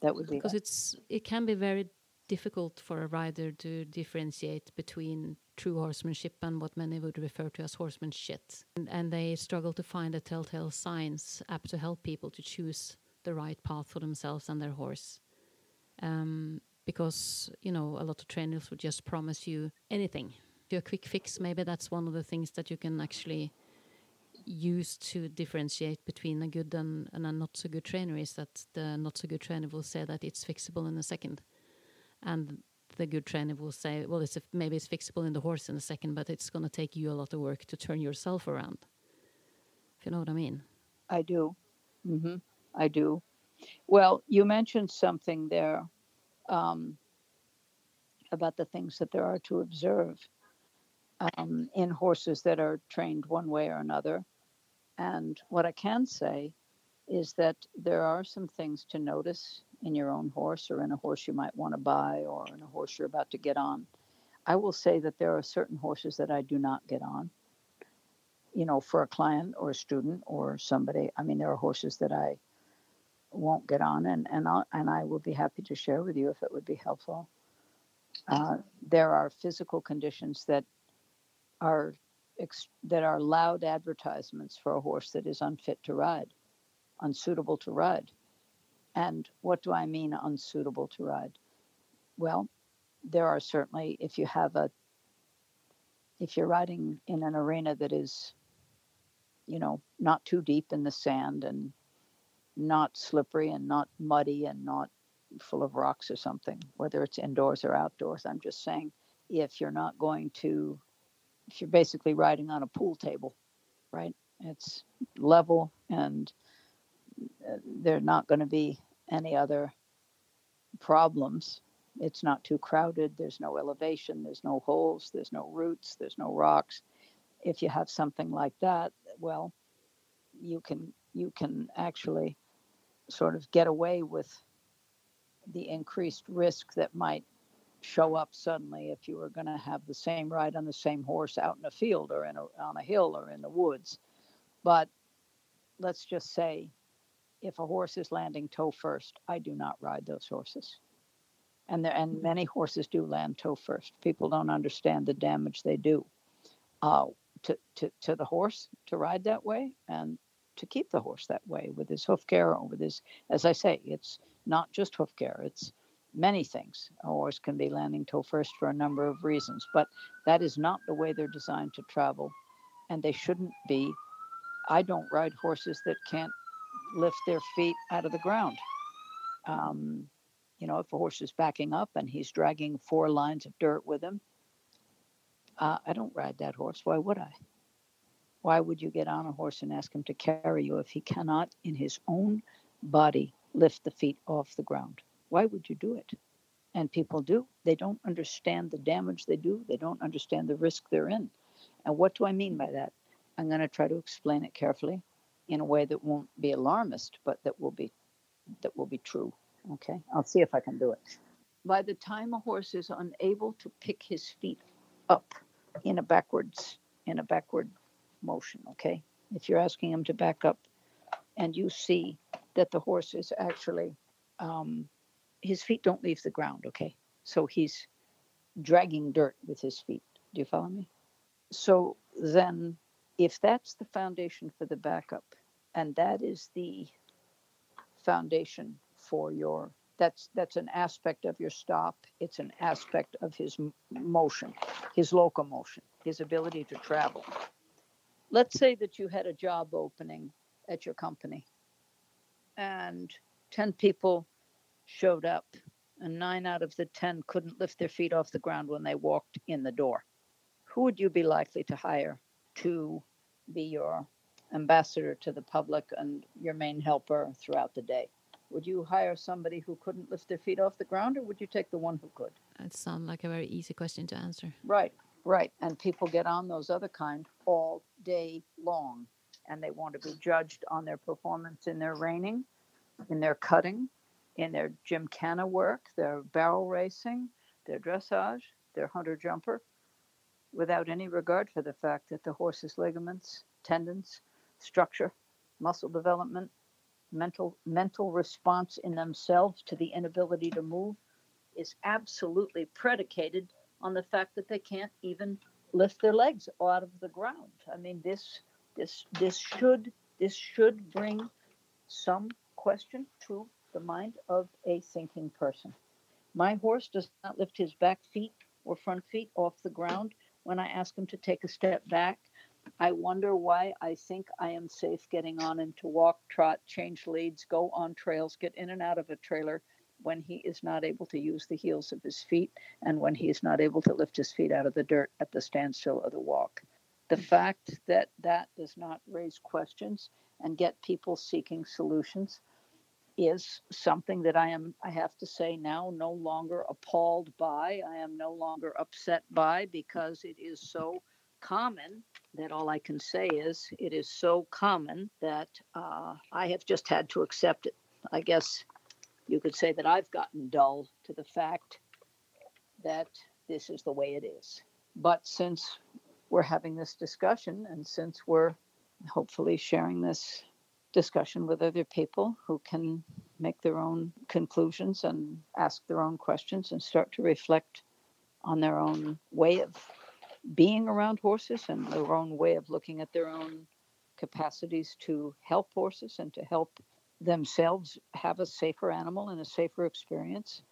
That would be because it. it's it can be very difficult for a rider to differentiate between true horsemanship and what many would refer to as horsemanship. And, and, they struggle to find the telltale signs apt to help people to choose the right path for themselves and their horse. Um, because, you know, a lot of trainers would just promise you anything. A quick fix, maybe that's one of the things that you can actually use to differentiate between a good and, and a not so good trainer is that the not so good trainer will say that it's fixable in a second and the good trainer will say, well, it's a, maybe it's fixable in the horse in a second, but it's going to take you a lot of work to turn yourself around. If you know what I mean. I do. Mm-hmm. I do. Well, you mentioned something there um, about the things that there are to observe um, in horses that are trained one way or another. And what I can say is that there are some things to notice in your own horse or in a horse you might want to buy or in a horse you're about to get on. I will say that there are certain horses that I do not get on. You know, for a client or a student or somebody, I mean, there are horses that I won't get on, and and I and I will be happy to share with you if it would be helpful. Uh, there are physical conditions that are ex- that are loud advertisements for a horse that is unfit to ride, unsuitable to ride. And what do I mean unsuitable to ride? Well, there are certainly, if you have a, if you're riding in an arena that is, you know, not too deep in the sand and not slippery and not muddy and not full of rocks or something, whether it's indoors or outdoors. I'm just saying, if you're not going to, if you're basically riding on a pool table, right? It's level and uh, they're not going to be any other problems. It's not too crowded. There's no elevation. There's no holes. There's no roots. There's no rocks. If you have something like that, well, you can you can actually sort of get away with the increased risk that might show up suddenly if you were going to have the same ride on the same horse out in a field or in a, on a hill or in the woods. But let's just say if a horse is landing toe first, I do not ride those horses. And there, and mm-hmm. many horses do land toe first. People don't understand the damage they do uh, to, to, to the horse to ride that way and to keep the horse that way with his hoof care or with his, as I say, it's not just hoof care, it's many things. A horse can be landing toe first for a number of reasons, but that is not the way they're designed to travel. And they shouldn't be. I don't ride horses that can't lift their feet out of the ground. Um, you know, if a horse is backing up and he's dragging four lines of dirt with him, uh, I don't ride that horse. Why would I? Why would you get on a horse and ask him to carry you if he cannot, in his own body, lift the feet off the ground? Why would you do it? And people do. They don't understand the damage they do, they don't understand the risk they're in. And what do I mean by that? I'm going to try to explain it carefully in a way that won't be alarmist, but that will be that will be true. Okay, I'll see if I can do it. By the time a horse is unable to pick his feet up in a backwards in a backward motion, okay, if you're asking him to back up, and you see that the horse is actually um, his feet don't leave the ground, okay, so he's dragging dirt with his feet. Do you follow me? So then if that's the foundation for the backup, and that is the foundation for your that's that's an aspect of your stop it's an aspect of his motion his locomotion his ability to travel let's say that you had a job opening at your company and 10 people showed up, and nine out of the 10 couldn't lift their feet off the ground when they walked in the door. Who would you be likely to hire to be your ambassador to the public and your main helper throughout the day? Would you hire somebody who couldn't lift their feet off the ground, or would you take the one who could? That sounds like a very easy question to answer. Right, right. And people get on those other kind all day long, and they want to be judged on their performance in their reining, in their cutting, in their gymkhana work, their barrel racing, their dressage, their hunter jumper, without any regard for the fact that the horse's ligaments, tendons, structure, muscle development, mental mental response in themselves to the inability to move is absolutely predicated on the fact that they can't even lift their legs out of the ground. I mean this this this should this should bring some question to the mind of a thinking person. My horse does not lift his back feet or front feet off the ground when I ask him to take a step back. I wonder why I think I am safe getting on him to walk, trot, change leads, go on trails, get in and out of a trailer when he is not able to use the heels of his feet and when he is not able to lift his feet out of the dirt at the standstill of the walk. The mm. fact that that does not raise questions and get people seeking solutions is something that I am, I have to say now, no longer appalled by. I am no longer upset by because it is so common that all I can say is it is so common that uh, I have just had to accept it. I guess you could say that I've gotten dull to the fact that this is the way it is. But since we're having this discussion and since we're hopefully sharing this discussion with other people who can make their own conclusions and ask their own questions and start to reflect on their own way of being around horses and their own way of looking at their own capacities to help horses and to help themselves have a safer animal and a safer experience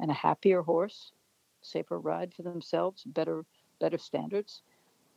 and a happier horse safer ride for themselves better better standards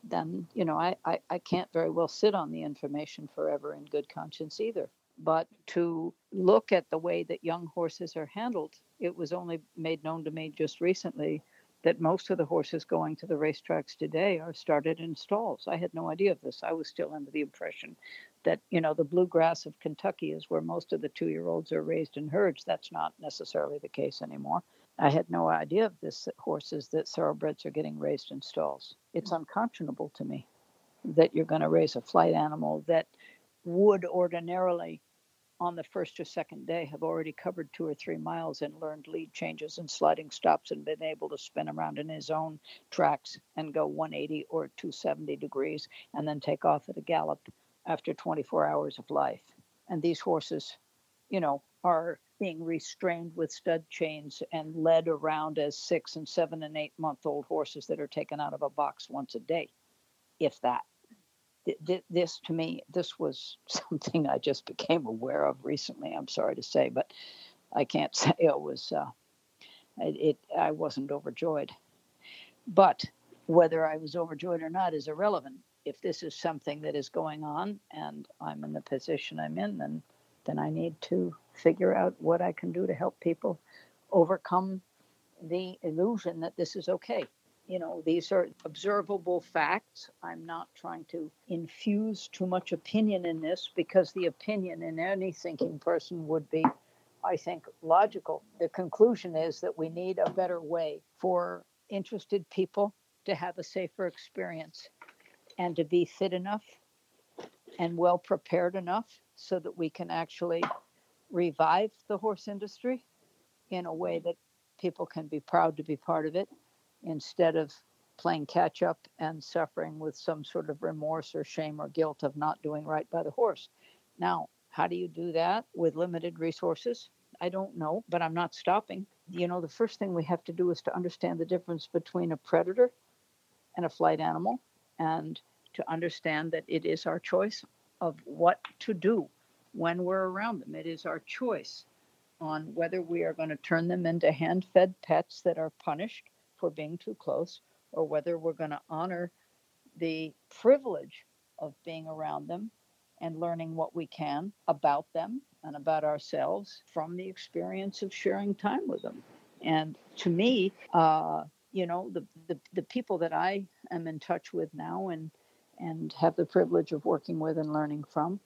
then you know I, I, I can't very well sit on the information forever in good conscience either. But to look at the way that young horses are handled, it was only made known to me just recently that most of the horses going to the racetracks today are started in stalls. I had no idea of this. I was still under the impression that, you know, the bluegrass of Kentucky is where most of the two year olds are raised in herds. That's not necessarily the case anymore. I had no idea of this that horses that thoroughbreds are getting raised in stalls. It's mm. unconscionable to me that you're going to raise a flight animal that would ordinarily on the first or second day have already covered two or three miles and learned lead changes and sliding stops and been able to spin around in his own tracks and go 180 or 270 degrees and then take off at a gallop after 24 hours of life. And these horses, you know, are being restrained with stud chains and led around as six and seven and eight month old horses that are taken out of a box once a day, if that. This to me, this was something I just became aware of recently. I'm sorry to say, but I can't say it was. Uh, it, it I wasn't overjoyed, but whether I was overjoyed or not is irrelevant. If this is something that is going on, and I'm in the position I'm in, then then I need to figure out what I can do to help people overcome the illusion that this is okay. You know, these are observable facts. I'm not trying to infuse too much opinion in this because the opinion in any thinking person would be, I think, logical. The conclusion is that we need a better way for interested people to have a safer experience and to be fit enough and well prepared enough so that we can actually revive the horse industry in a way that people can be proud to be part of it instead of playing catch up and suffering with some sort of remorse or shame or guilt of not doing right by the horse. Now, how do you do that with limited resources? I don't know, but I'm not stopping. You know, the first thing we have to do is to understand the difference between a predator and a flight animal and to understand that it is our choice of what to do when we're around them. It is our choice on whether we are going to turn them into hand fed pets that are punished for being too close or whether we're going to honor the privilege of being around them and learning what we can about them and about ourselves from the experience of sharing time with them. And to me, uh, you know, the, the, the people that I am in touch with now and, and have the privilege of working with and learning from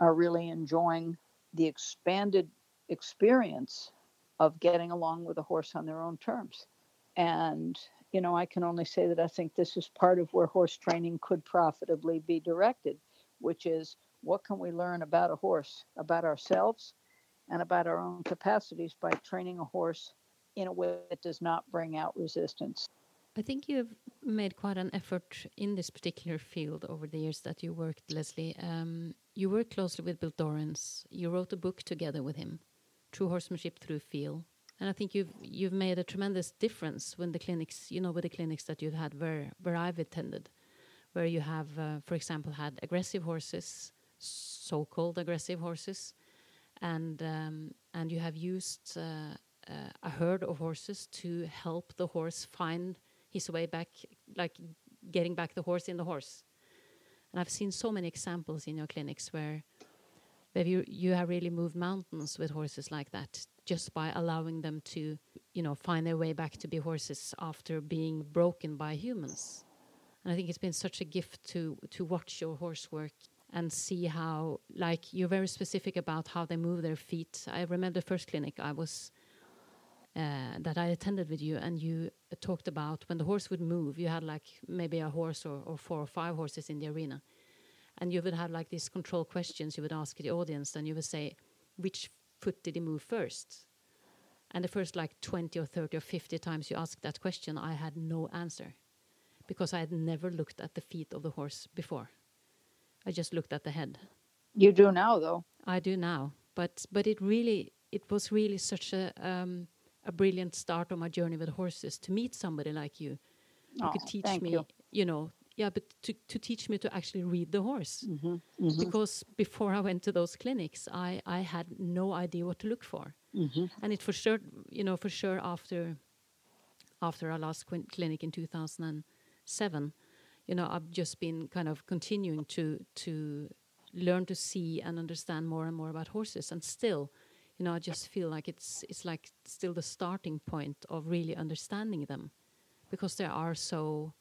are really enjoying the expanded experience of getting along with a horse on their own terms. And, you know, I can only say that I think this is part of where horse training could profitably be directed, which is what can we learn about a horse, about ourselves, and about our own capacities by training a horse in a way that does not bring out resistance. I think you've made quite an effort in this particular field over the years that you worked, Leslie. Um, you worked closely with Bill Dorrance. You wrote a book together with him, True Horsemanship Through Feel. And I think you've you've made a tremendous difference when the clinics, you know, with the clinics that you've had where where I've attended, where you have, uh, for example, had aggressive horses, so-called aggressive horses, and um, and you have used uh, uh, a herd of horses to help the horse find his way back, like getting back the horse in the horse. And I've seen so many examples in your clinics where, where you, you have really moved mountains with horses like that, just by allowing them to, you know, find their way back to be horses after being broken by humans. And I think it's been such a gift to to watch your horse work and see how, like, you're very specific about how they move their feet. I remember the first clinic I was uh, that I attended with you, and you talked about when the horse would move, you had like maybe a horse or, or four or five horses in the arena, and you would have like these control questions you would ask the audience, and you would say, which foot did he move first? And the first like 20 or 30 or 50 times you asked that question, I had no answer because I had never looked at the feet of the horse before. I just looked at the head. You do now, though. I do now, but but it really it was really such a um, a brilliant start on my journey with horses to meet somebody like you who oh, could teach me, you. you. know, yeah, but to, to teach me to actually read the horse. Mm -hmm, mm -hmm. Because before I went to those clinics, I, I had no idea what to look for. Mm -hmm. And it for sure, you know, for sure after after our last clinic in 2007, you know, I've just been kind of continuing to to learn to see and understand more and more about horses, and still you know, I just feel like it's it's like still the starting point of really understanding them, because they are so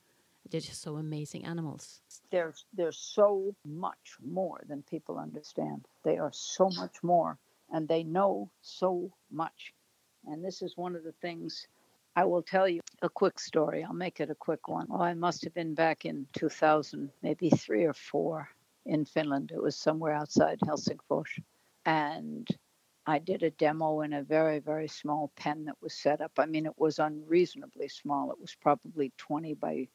they're just so amazing animals. There's there's so much more than people understand. They are so much more, and they know so much. And this is one of the things I will tell you a quick story. I'll make it a quick one. Oh, I must have been back in 2000, maybe three or four in Finland. It was somewhere outside Helsingfors. And I did a demo in a very, very small pen that was set up. I mean, it was unreasonably small. It was probably 20 by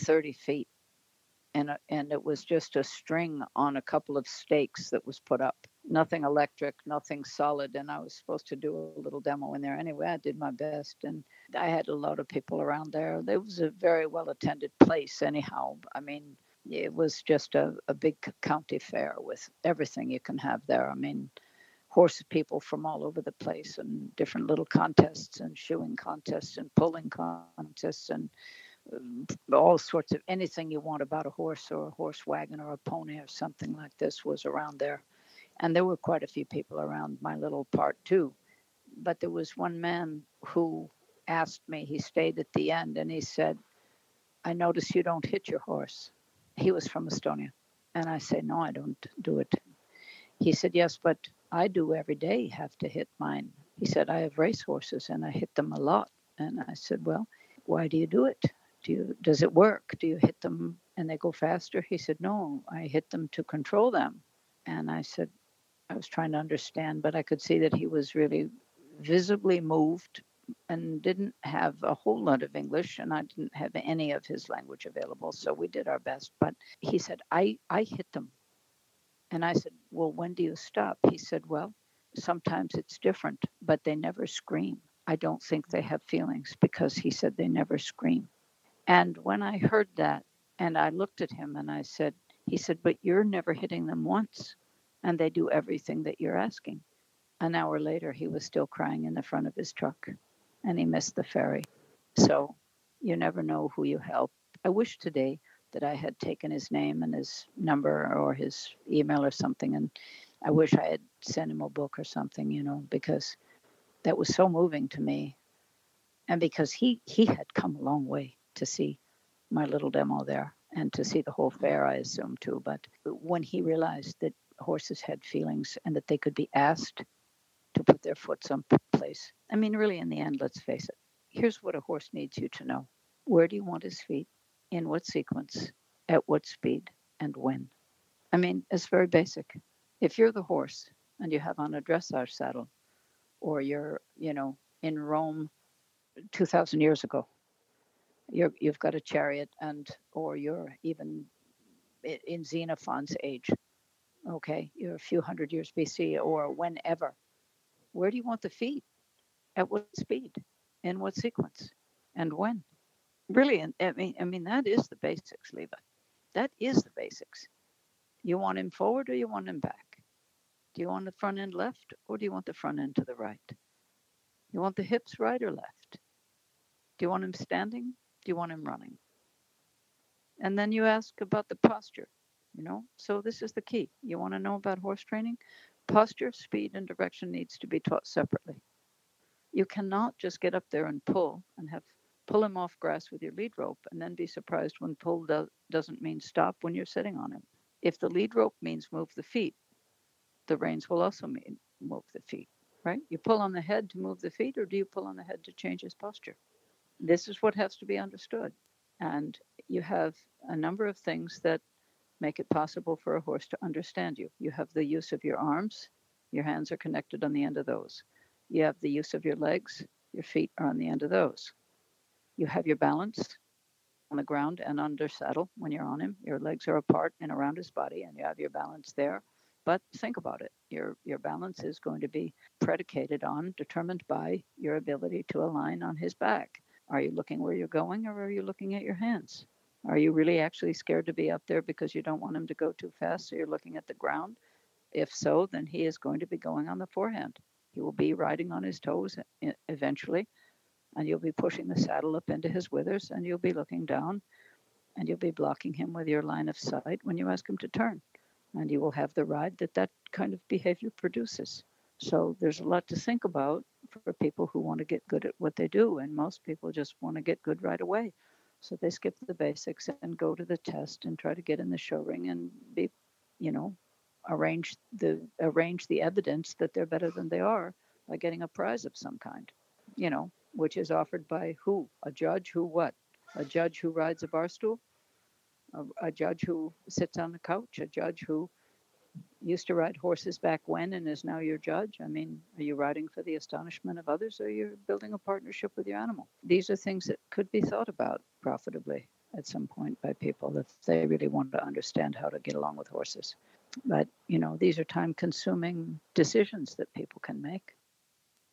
30 feet. And, uh, and it was just a string on a couple of stakes that was put up. Nothing electric, nothing solid. And I was supposed to do a little demo in there anyway. I did my best. And I had a lot of people around there. It was a very well attended place, anyhow. I mean, it was just a, a big county fair with everything you can have there. I mean, horse people from all over the place and different little contests and shoeing contests and pulling contests and um, all sorts of anything you want about a horse or a horse wagon or a pony or something like this was around there. And there were quite a few people around my little part too. But there was one man who asked me, he stayed at the end and he said, I notice you don't hit your horse. He was from Estonia. And I say, No, I don't do it. He said, Yes, but I do every day have to hit mine. He said, I have race horses and I hit them a lot. And I said, Well, why do you do it? Do you does it work? Do you hit them and they go faster? He said, No, I hit them to control them. And I said, I was trying to understand, but I could see that he was really visibly moved and didn't have a whole lot of English, and I didn't have any of his language available. So we did our best. But he said, I, I hit them and I said, Well, when do you stop? He said, Well, sometimes it's different, but they never scream. I don't think they mm-hmm. have feelings because he said they never scream. And when I heard that, and I looked at him and I said, He said, But you're never hitting them once, and they do everything that you're asking. An hour later, he was still crying in the front of his truck, and he missed the ferry. So you never know who you help. I wish today that I had taken his name and his number or his email or something. And I wish I had sent him a book or something, you know, because that was so moving to me. And because he, he had come a long way to see my little demo there and to see the whole fair, I assume too. But when he realized that horses had feelings and that they could be asked to put their foot someplace, I mean, really, in the end, let's face it, here's what a horse needs you to know where do you want his feet? In what sequence? At what speed? And when? I mean, it's very basic. If you're the horse and you have on a dressage saddle, or you're, you know, in Rome 2,000 years ago, you're, you've got a chariot, and or you're even in Xenophon's age, okay, you're a few hundred years BC or whenever. Where do you want the feet? At what speed? In what sequence? And when? Really, I mean, I mean that is the basics, Leva. That is the basics. You want him forward or you want him back? Do you want the front end left or do you want the front end to the right? You want the hips right or left? Do you want him standing? Do you want him running? And then you ask about the posture, you know? So this is the key. You want to know about horse training? Posture, speed, and direction needs to be taught separately. You cannot just get up there and pull and have pull him off grass with your lead rope and then be surprised when pull do- doesn't mean stop when you're sitting on him. If the lead rope means move the feet, the reins will also mean move the feet, right? You pull on the head to move the feet, or do you pull on the head to change his posture? This is what has to be understood. And you have a number of things that make it possible for a horse to understand you. You have the use of your arms, your hands are connected on the end of those. You have the use of your legs, your feet are on the end of those. You have your balance on the ground and under saddle when you're on him. Your legs are apart and around his body, and you have your balance there. But think about it. Your your balance is going to be predicated on, determined by your ability to align on his back. Are you looking where you're going, or are you looking at your hands? Are you really actually scared to be up there because you don't want him to go too fast, so you're looking at the ground? If so, then he is going to be going on the forehand. He will be riding on his toes eventually, and you'll be pushing the saddle up into his withers and you'll be looking down and you'll be blocking him with your line of sight when you ask him to turn. And you will have the ride that that kind of behavior produces. So there's a lot to think about for people who want to get good at what they do and most people just want to get good right away. So they skip the basics and go to the test and try to get in the show ring and be you know arrange the arrange the evidence that they're better than they are by getting a prize of some kind you know which is offered by who? A judge who what? A judge who rides a bar stool? A, a judge who sits on the couch? A judge who used to ride horses back when and is now your judge? I mean, are you riding for the astonishment of others or you're building a partnership with your animal? These are things that could be thought about profitably at some point by people if they really want to understand how to get along with horses. But, you know, these are time consuming decisions that people can make.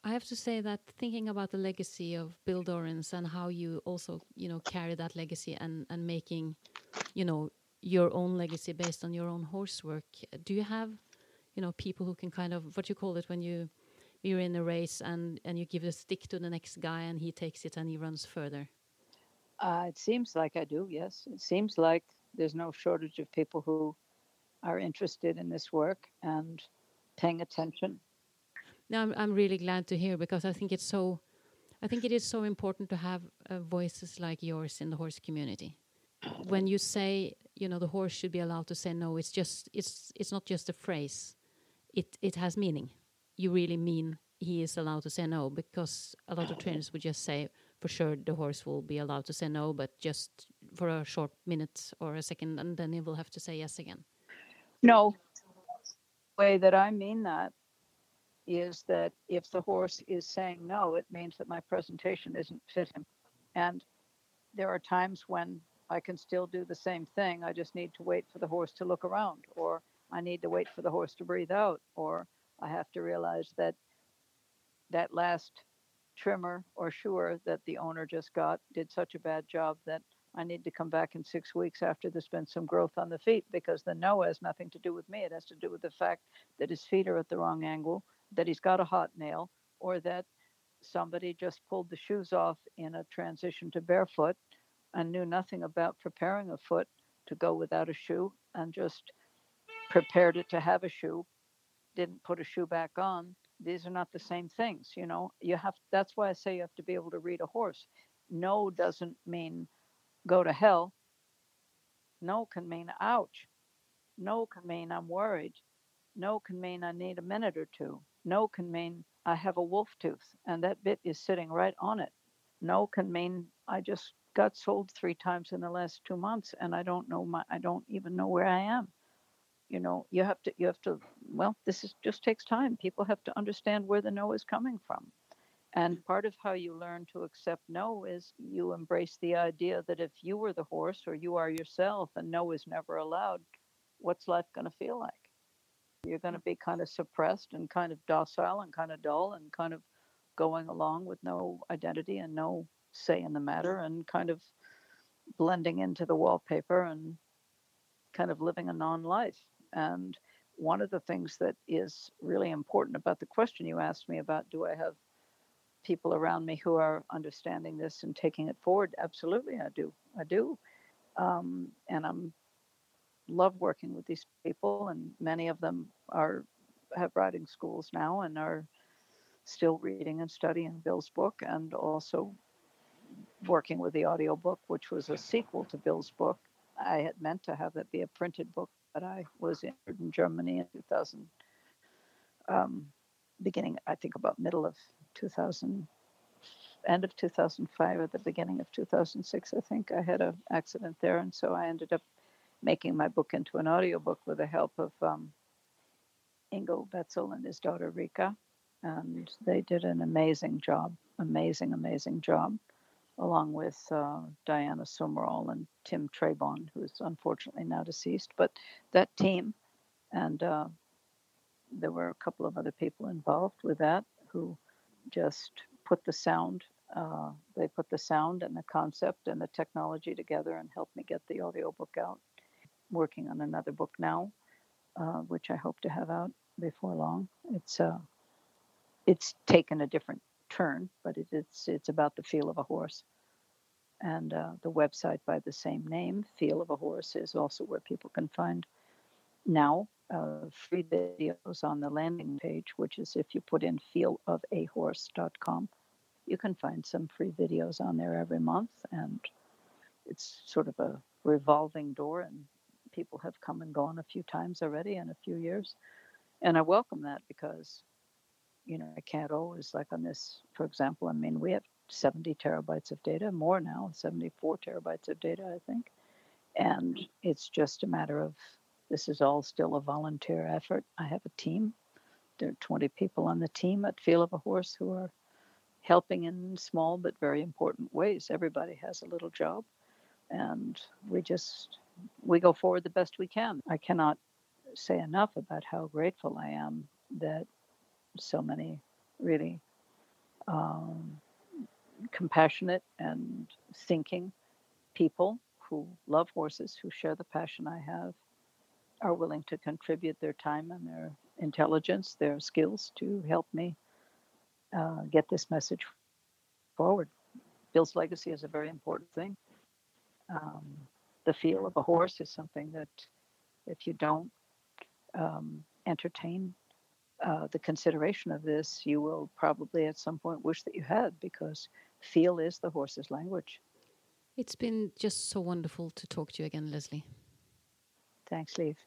I have to say that thinking about the legacy of Bill Dorrance and how you also, you know, carry that legacy and and making, you know, your own legacy based on your own horse work. Do you have, you know, people who can kind of what you call it when you you're in a race and and you give a stick to the next guy and he takes it and he runs further? Uh, it seems like I do. Yes, it seems like there's no shortage of people who are interested in this work and paying attention no, I'm, I'm really glad to hear because I think it's so, I think it is so important to have uh, voices like yours in the horse community. When you say, you know, the horse should be allowed to say no, it's just, it's, it's not just a phrase. It, it has meaning. You really mean he is allowed to say no because a lot of trainers would just say, for sure, the horse will be allowed to say no, but just for a short minute or a second, and then he will have to say yes again. No, way that I mean that is that if the horse is saying no, it means that my presentation isn't fit him. And there are times when I can still do the same thing. I just need to wait for the horse to look around, or I need to wait for the horse to breathe out, or I have to realize that that last trimmer or shoer that the owner just got did such a bad job that I need to come back in six weeks after there's been some growth on the feet because the no has nothing to do with me. It has to do with the fact that his feet are at the wrong angle that he's got a hot nail or that somebody just pulled the shoes off in a transition to barefoot and knew nothing about preparing a foot to go without a shoe and just prepared it to have a shoe, didn't put a shoe back on. These are not the same things, you know. You have that's why I say you have to be able to read a horse. No doesn't mean go to hell. No can mean ouch. No can mean I'm worried. No can mean I need a minute or two. No can mean I have a wolf tooth and that bit is sitting right on it. No can mean I just got sold three times in the last two months and I don't know my I don't even know where I am. You know, you have to you have to well, this is just takes time. People have to understand where the no is coming from. And part of how you learn to accept no is you embrace the idea that if you were the horse or you are yourself and no is never allowed, what's life going to feel like? You're going to be kind of suppressed and kind of docile and kind of dull and kind of going along with no identity and no say in the matter and kind of blending into the wallpaper and kind of living a non life. And one of the things that is really important about the question you asked me about do I have people around me who are understanding this and taking it forward? Absolutely, I do. I do. Um, and I'm love working with these people, and many of them are have riding schools now and are still reading and studying Bill's book, and also working with the audiobook, which was a sequel to Bill's book. I had meant to have it be a printed book, but I was in Germany in 2000, um, beginning, I think, about middle of 2000, end of 2005 at the beginning of 2006, I think. I had an accident there, and so I ended up making my book into an audiobook with the help of um, Ingo Betzel and his daughter Rika. And they did an amazing job, amazing, amazing job, along with uh, Diana Summerall and Tim Trebon, who's unfortunately now deceased. But that team, and uh, there were a couple of other people involved with that who just put the sound uh, they put the sound and the concept and the technology together and helped me get the audiobook out working on another book now, uh, which I hope to have out before long. It's uh, it's taken a different turn, but it, it's it's about the feel of a horse, and uh, the website by the same name, Feel of a Horse, is also where people can find now uh, free videos on the landing page, which is if you put in feelofahorse.com, you can find some free videos on there every month, and it's sort of a revolving door, and people have come and gone a few times already in a few years. And I welcome that because, you know, I can't always, like on this, for example, I mean, we have 70 terabytes of data, more now, 74 terabytes of data, I think. And it's just a matter of this is all still a volunteer effort. I have a team. There are 20 people on the team at Feel of a Horse who are helping in small but very important ways. Everybody has a little job. And we just we go forward the best we can. I cannot say enough about how grateful I am that so many really um, compassionate and thinking people who love horses, who share the passion I have, are willing to contribute their time and their intelligence, their skills to help me uh, get this message forward. Bill's legacy is a very important thing. Um, the feel of a horse is something that if you don't um, entertain uh, the consideration of this, you will probably at some point wish that you had because feel is the horse's language. It's been just so wonderful to talk to you again, Leslie. Thanks, Liv.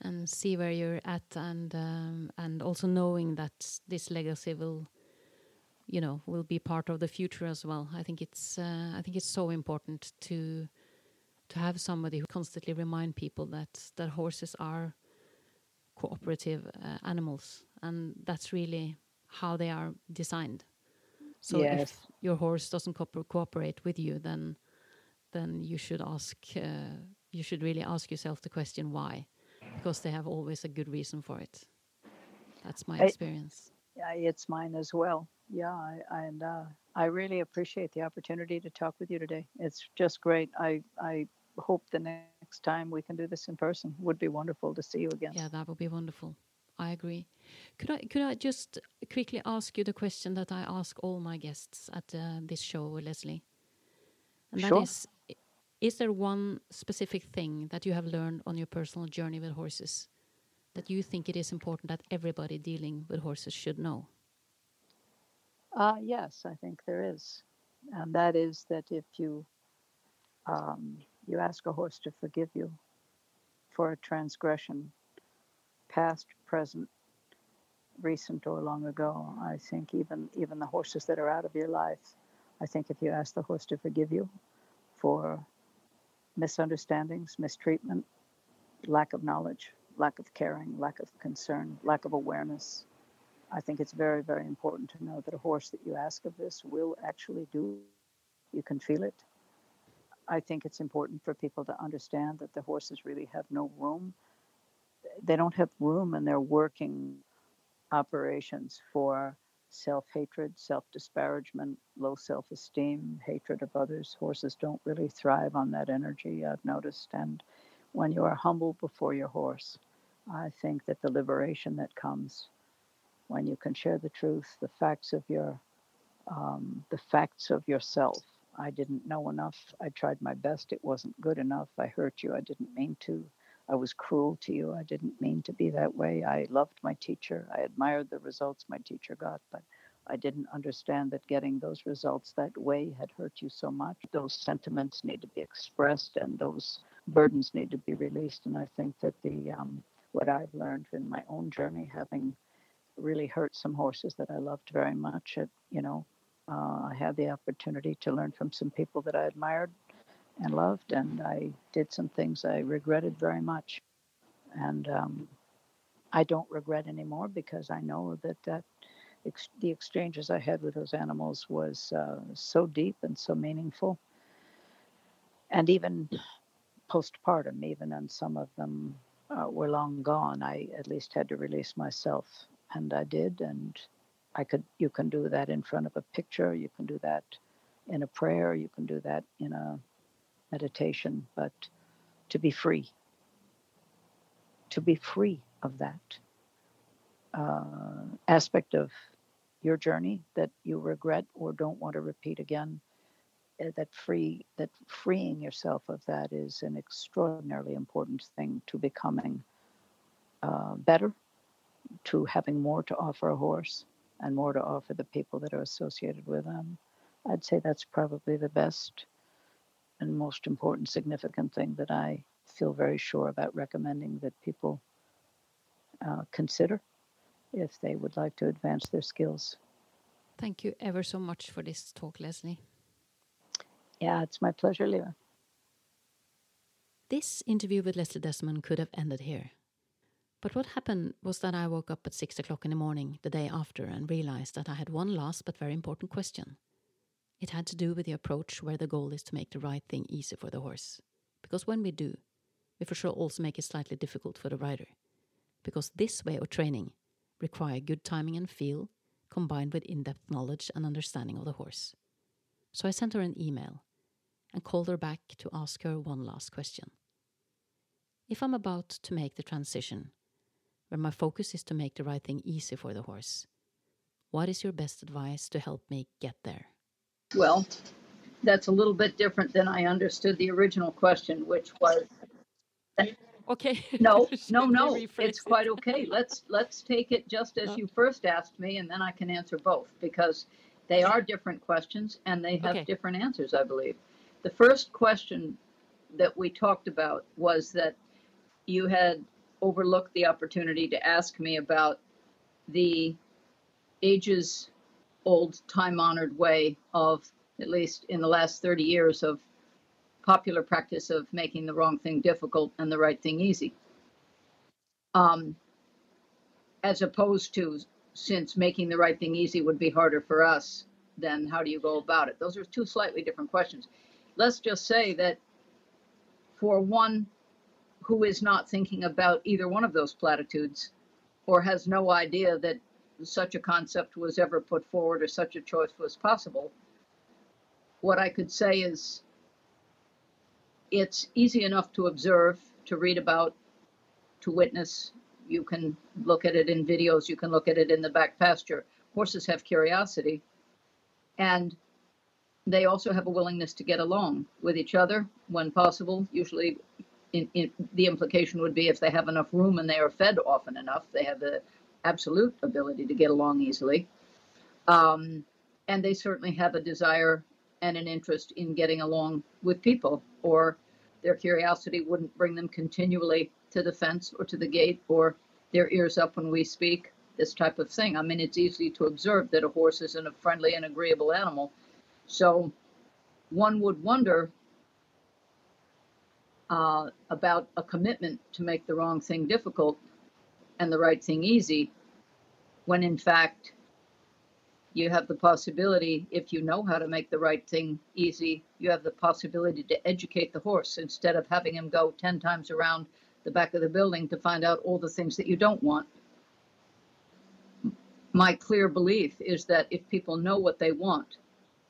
And see where you're at, and um, and also knowing that this legacy will, you know, will be part of the future as well. I think it's uh, I think it's so important to to have somebody who constantly remind people that that horses are cooperative uh, animals, and that's really how they are designed. So yes. if your horse doesn't co cooperate with you, then then you should ask. Uh, you should really ask yourself the question why, because they have always a good reason for it. That's my I, experience. Yeah, it's mine as well. Yeah, I, and uh, I really appreciate the opportunity to talk with you today. It's just great. I I hope the next time we can do this in person. Would be wonderful to see you again. Yeah, that would be wonderful. I agree. Could I could I just quickly ask you the question that I ask all my guests at uh, this show, Leslie? And that sure. is, Is there one specific thing that you have learned on your personal journey with horses that you think it is important that everybody dealing with horses should know? Uh, yes, I think there is. And that is that if you um, you ask a horse to forgive you for a transgression, past, present, recent, or long ago, I think even even the horses that are out of your life, I think if you ask the horse to forgive you for misunderstandings, mistreatment, lack of knowledge, lack of caring, lack of concern, lack of awareness, I think it's very, very important to know that a horse that you ask of this will actually do. You can feel it. I think it's important for people to understand that the horses really have no room. They don't have room in their working operations for self hatred, self disparagement, low self esteem, hatred of others. Horses don't really thrive on that energy, I've noticed. And when you are humble before your horse, I think that the liberation that comes when you can share the truth, the facts of your, um, the facts of yourself. I didn't know enough. I tried my best. It wasn't good enough. I hurt you. I didn't mean to. I was cruel to you. I didn't mean to be that way. I loved my teacher. I admired the results my teacher got, but I didn't understand that getting those results that way had hurt you so much. Those sentiments need to be expressed and those burdens need to be released. And I think that the um, what I've learned in my own journey, having really hurt some horses that I loved very much. It, you know, uh, I had the opportunity to learn from some people that I admired and loved, and I did some things I regretted very much. And um, I don't regret anymore because I know that that ex- the exchanges I had with those animals was uh, so deep and so meaningful. And even postpartum, even on some of them uh, were long gone, I at least had to release myself and I did. And I could, you can do that in front of a picture, you can do that in a prayer, you can do that in a meditation, but to be free, to be free of that uh, aspect of your journey that you regret or don't want to repeat again eh, that free that freeing yourself of that is an extraordinarily important thing to becoming uh, better to having more to offer a horse and more to offer the people that are associated with them. I'd say that's probably the best and most important, significant thing that I feel very sure about recommending that people uh, consider if they would like to advance their skills. Thank you ever so much for this talk, Leslie. Yeah, it's my pleasure, Leva. This interview with Leslie Desmond could have ended here. But what happened was that I woke up at six o'clock in the morning the day after and realized that I had one last but very important question. It had to do with the approach where the goal is to make the right thing easy for the horse. Because when we do, we for sure also make it slightly difficult for the rider. Because this way of training require good timing and feel combined with in-depth knowledge and understanding of the horse. So I sent her an email and called her back to ask her one last question. If I'm about to make the transition where my focus is to make the right thing easy for the horse. What is your best advice to help me get there? Well, that's a little bit different than I understood the original question, which was Okay. no, no, no. It's quite okay. Let's let's take it just as oh. you first asked me, and then I can answer both because they are different questions and they have okay. different answers, I believe. The first question that we talked about was that you had overlooked the opportunity to ask me about the ages old, time honored way of, at least in the last 30 years, of popular practice of making the wrong thing difficult and the right thing easy. Um, as opposed to since making the right thing easy would be harder for us, then how do you go about it? Those are two slightly different questions. Let's just say that for one who is not thinking about either one of those platitudes or has no idea that such a concept was ever put forward or such a choice was possible, what I could say is it's easy enough to observe, to read about, to witness. You can look at it in videos, you can look at it in the back pasture. Horses have curiosity. And they also have a willingness to get along with each other when possible. Usually, in, in, the implication would be if they have enough room and they are fed often enough, they have the absolute ability to get along easily. Um, and they certainly have a desire and an interest in getting along with people, or their curiosity wouldn't bring them continually to the fence or to the gate or their ears up when we speak, this type of thing. I mean, it's easy to observe that a horse isn't a friendly and agreeable animal. So one would wonder uh, about a commitment to make the wrong thing difficult and the right thing easy, when in fact you have the possibility, if you know how to make the right thing easy, you have the possibility to educate the horse instead of having him go 10 times around the back of the building to find out all the things that you don't want. My clear belief is that if people know what they want,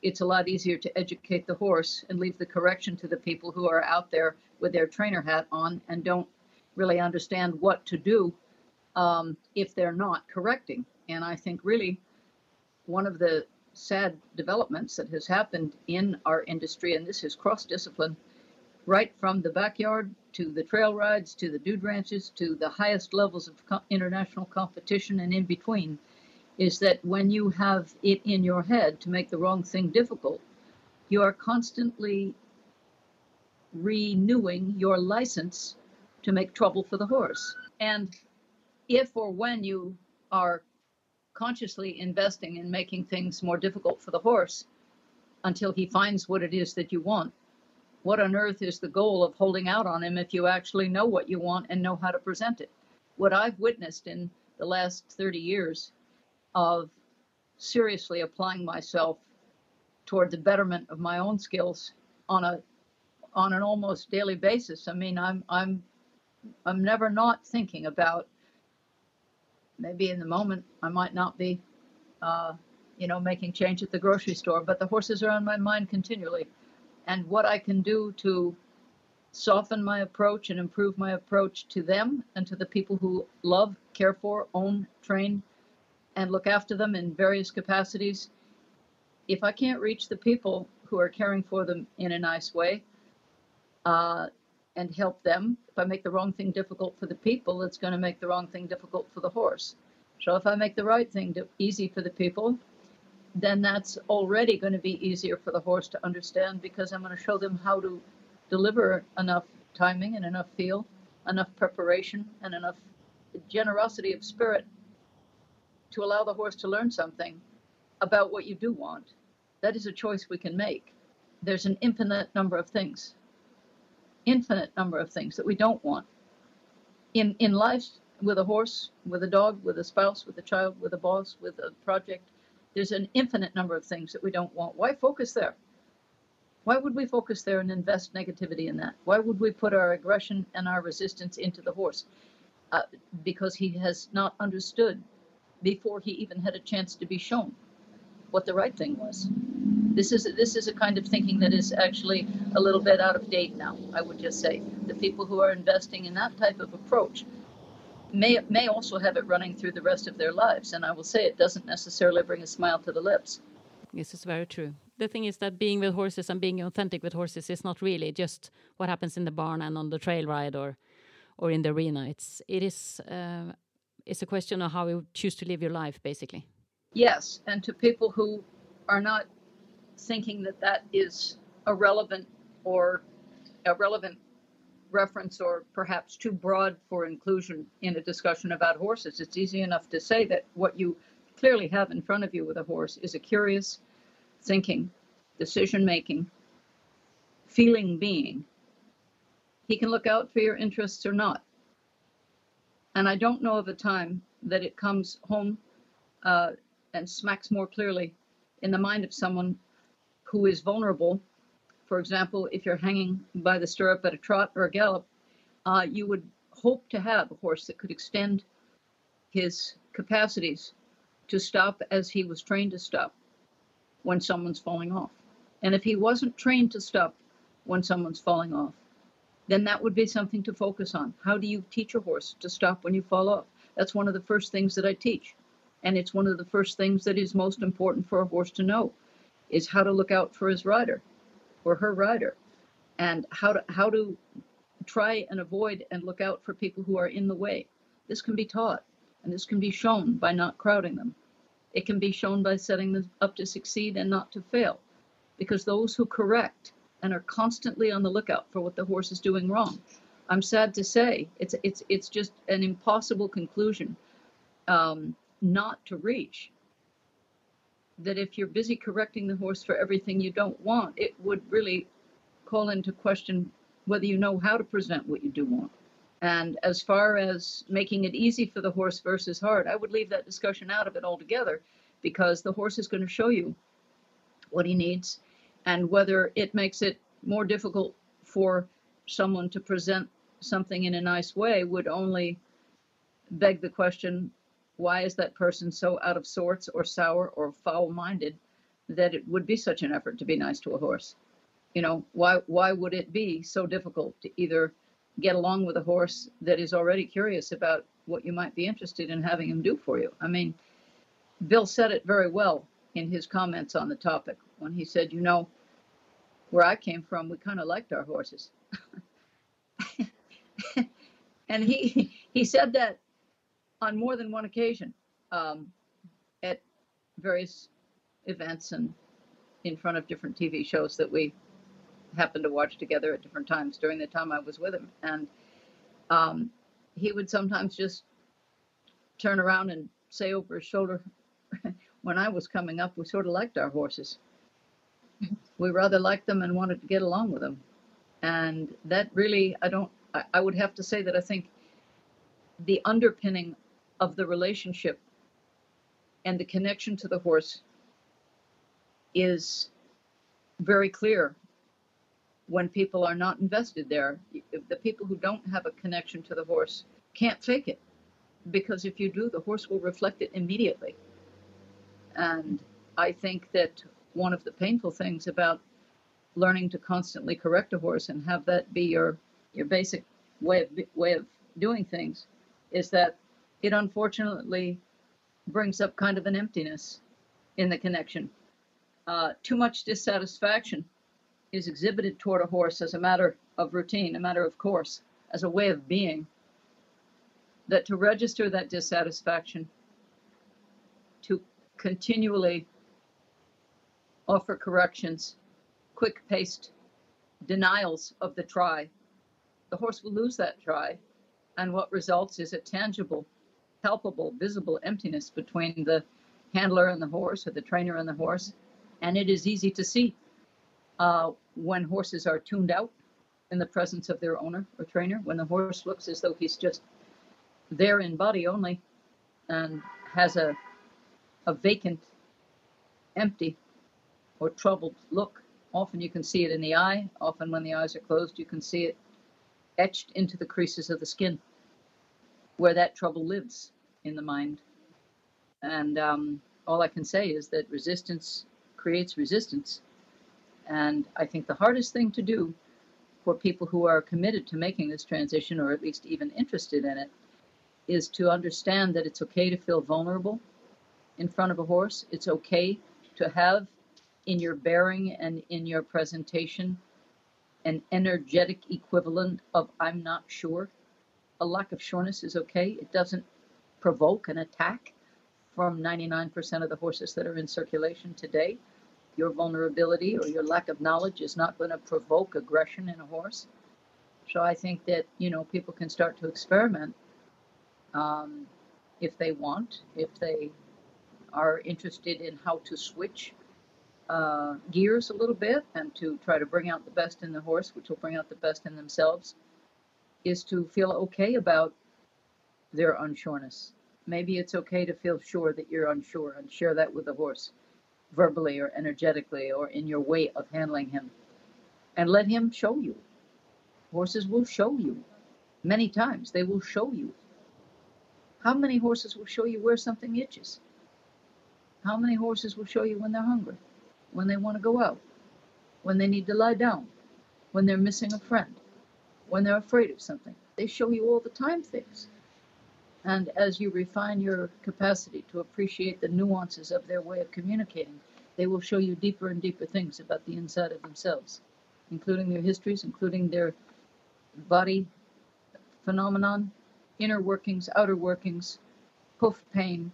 it's a lot easier to educate the horse and leave the correction to the people who are out there with their trainer hat on and don't really understand what to do um, if they're not correcting. And I think really one of the sad developments that has happened in our industry, and this is cross discipline, right from the backyard to the trail rides to the dude ranches to the highest levels of co- international competition and in between, is that when you have it in your head to make the wrong thing difficult, you are constantly renewing your license to make trouble for the horse. And if or when you are consciously investing in making things more difficult for the horse until he finds what it is that you want. What on earth is the goal of holding out on him if you actually know what you want and know how to present it? What I've witnessed in the last 30 years of seriously applying myself toward the betterment of my own skills on a on an almost daily basis. I mean, I'm I'm I'm never not thinking about maybe in the moment I might not be, uh, you know, making change at the grocery store, but the horses are on my mind continually. And what I can do to soften my approach and improve my approach to them and to the people who love, care for, own, train, and look after them in various capacities. If I can't reach the people who are caring for them in a nice way, uh, and help them. If I make the wrong thing difficult for the people, it's going to make the wrong thing difficult for the horse. So if I make the right thing easy for the people, then that's already going to be easier for the horse to understand because I'm going to show them how to deliver enough timing and enough feel, enough preparation, and enough generosity of spirit to allow the horse to learn something about what you do want. That is a choice we can make. There's an infinite number of things infinite number of things that we don't want. In, in life, with a horse, with a dog, with a spouse, with a child, with a boss, with a project, there's an infinite number of things that we don't want. Why focus there? Why would we focus there and invest negativity in that? Why would we put our aggression and our resistance into the horse? Uh, because he has not understood before he even had a chance to be shown what the right thing was. This is this is a kind of thinking that is actually a little bit out of date now. I would just say the people who are investing in that type of approach may may also have it running through the rest of their lives, and I will say it doesn't necessarily bring a smile to the lips. This is very true. The thing is that being with horses and being authentic with horses is not really just what happens in the barn and on the trail ride or or in the arena. It's it is uh, it's a question of how you choose to live your life, basically. Yes, and to people who are not thinking that that is a relevant or a relevant reference or perhaps too broad for inclusion in a discussion about horses. It's easy enough to say that what you clearly have in front of you with a horse is a curious, thinking, decision making, feeling being. He can look out for your interests or not. And I don't know of a time that it comes home uh, and smacks more clearly in the mind of someone who is vulnerable. For example, if you're hanging by the stirrup at a trot or a gallop, uh, you would hope to have a horse that could extend his capacities to stop as he was trained to stop when someone's falling off. And if he wasn't trained to stop when someone's falling off, then that would be something to focus on. How do you teach a horse to stop when you fall off? That's one of the first things that I teach. And it's one of the first things that is most important for a horse to know is how to look out for his rider or her rider and how to how to try and avoid and look out for people who are in the way. This can be taught and this can be shown by not crowding them. It can be shown by setting them up to succeed and not to fail. Because those who correct and are constantly on the lookout for what the horse is doing wrong, I'm sad to say, it's it's it's just an impossible conclusion um, not to reach. That if you're busy correcting the horse for everything you don't want, it would really call into question whether you know how to present what you do want. And as far as making it easy for the horse versus hard, I would leave that discussion out of it altogether because the horse is going to show you what he needs and whether it makes it more difficult for someone to present something in a nice way would only beg the question why is that person so out of sorts or sour or foul minded that it would be such an effort to be nice to a horse? You know, why why would it be so difficult to either get along with a horse that is already curious about what you might be interested in having him do for you? I mean, Bill said it very well in his comments on the topic he said, you know, where I came from, we kind of liked our horses. and he he said that on more than one occasion um, at various events and in front of different TV shows that we happened to watch together at different times during the time I was with him. And um, he would sometimes just turn around and say over his shoulder, when I was coming up, we sort of liked our horses. We rather liked them and wanted to get along with them. And that really, I don't, I, I would have to say that I think the underpinning of the relationship and the connection to the horse is very clear when people are not invested there. The people who don't have a connection to the horse can't fake it because if you do, the horse will reflect it immediately. And I think that one of the painful things about learning to constantly correct a horse and have that be your your basic way of way of doing things is that it unfortunately brings up kind of an emptiness in the connection. Uh, too much dissatisfaction is exhibited toward a horse as a matter of routine, a matter of course, as a way of being. That to register that dissatisfaction, to continually offer corrections, quick paced denials of the try, the horse will lose that try. And what results is a tangible palpable, visible emptiness between the handler and the horse or the trainer and the horse. And it is easy to see uh, when horses are tuned out in the presence of their owner or trainer, when the horse looks as though he's just there in body only and has a, a vacant, empty, or troubled look. Often you can see it in the eye. Often, when the eyes are closed, you can see it etched into the creases of the skin where that trouble lives in the mind. And um, all I can say is that resistance creates resistance. And I think the hardest thing to do for people who are committed to making this transition, or at least even interested in it, is to understand that it's okay to feel vulnerable in front of a horse. It's okay to have in your bearing and in your presentation an energetic equivalent of I'm not sure. A lack of sureness is okay. It doesn't provoke an attack from 99% of the horses that are in circulation today. Your vulnerability or your lack of knowledge is not going to provoke aggression in a horse. So I think that you know people can start to experiment um, if they want, if they are interested in how to switch uh, gears a little bit and to try to bring out the best in the horse, which will bring out the best in themselves, is to feel okay about their unsureness. Maybe it's okay to feel sure that you're unsure and share that with the horse, verbally or energetically or in your way of handling him. And let him show you. Horses will show you. Many times they will show you. How many horses will show you where something itches? How many horses will show you when they're hungry, when they want to go out, when they need to lie down, when they're missing a friend, when they're afraid of something? They show you all the time things. And as you refine your capacity to appreciate the nuances of their way of communicating, they will show you deeper and deeper things about the inside of themselves, including their histories, including their body phenomenon, inner workings, outer workings, hoof pain,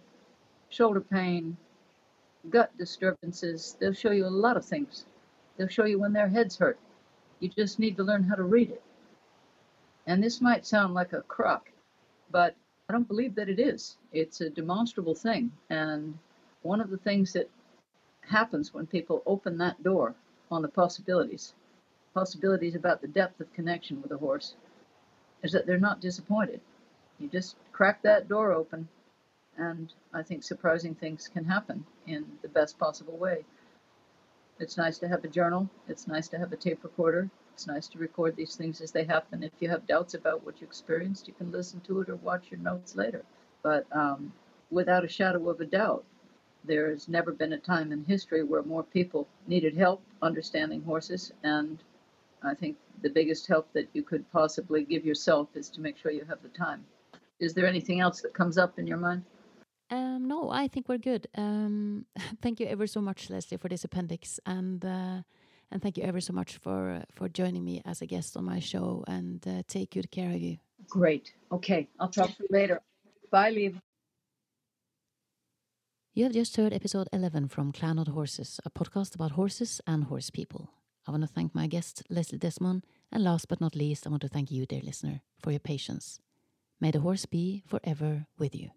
shoulder pain, gut disturbances. They'll show you a lot of things. They'll show you when their heads hurt. You just need to learn how to read it. And this might sound like a crock, but I don't believe that it is. It's a demonstrable thing. And one of the things that happens when people open that door on the possibilities, possibilities about the depth of connection with a horse, is that they're not disappointed. You just crack that door open, and I think surprising things can happen in the best possible way. It's nice to have a journal, it's nice to have a tape recorder, it's nice to record these things as they happen. If you have doubts about what you experienced, you can listen to it or watch your notes later. But um, without a shadow of a doubt, there has never been a time in history where more people needed help understanding horses. And I think the biggest help that you could possibly give yourself is to make sure you have the time. Is there anything else that comes up in your mind? Um, no, I think we're good. Um, thank you ever so much, Leslie, for this appendix, and uh, and thank you ever so much for uh, for joining me as a guest on my show. And uh, take good care of you. Great. Okay, I'll talk to you later. Bye, Liv. You have just heard episode 11 from Clan of Horses, a podcast about horses and horse people. I want to thank my guest, Leslie Desmond, and last but not least, I want to thank you, dear listener, for your patience. May the horse be forever with you.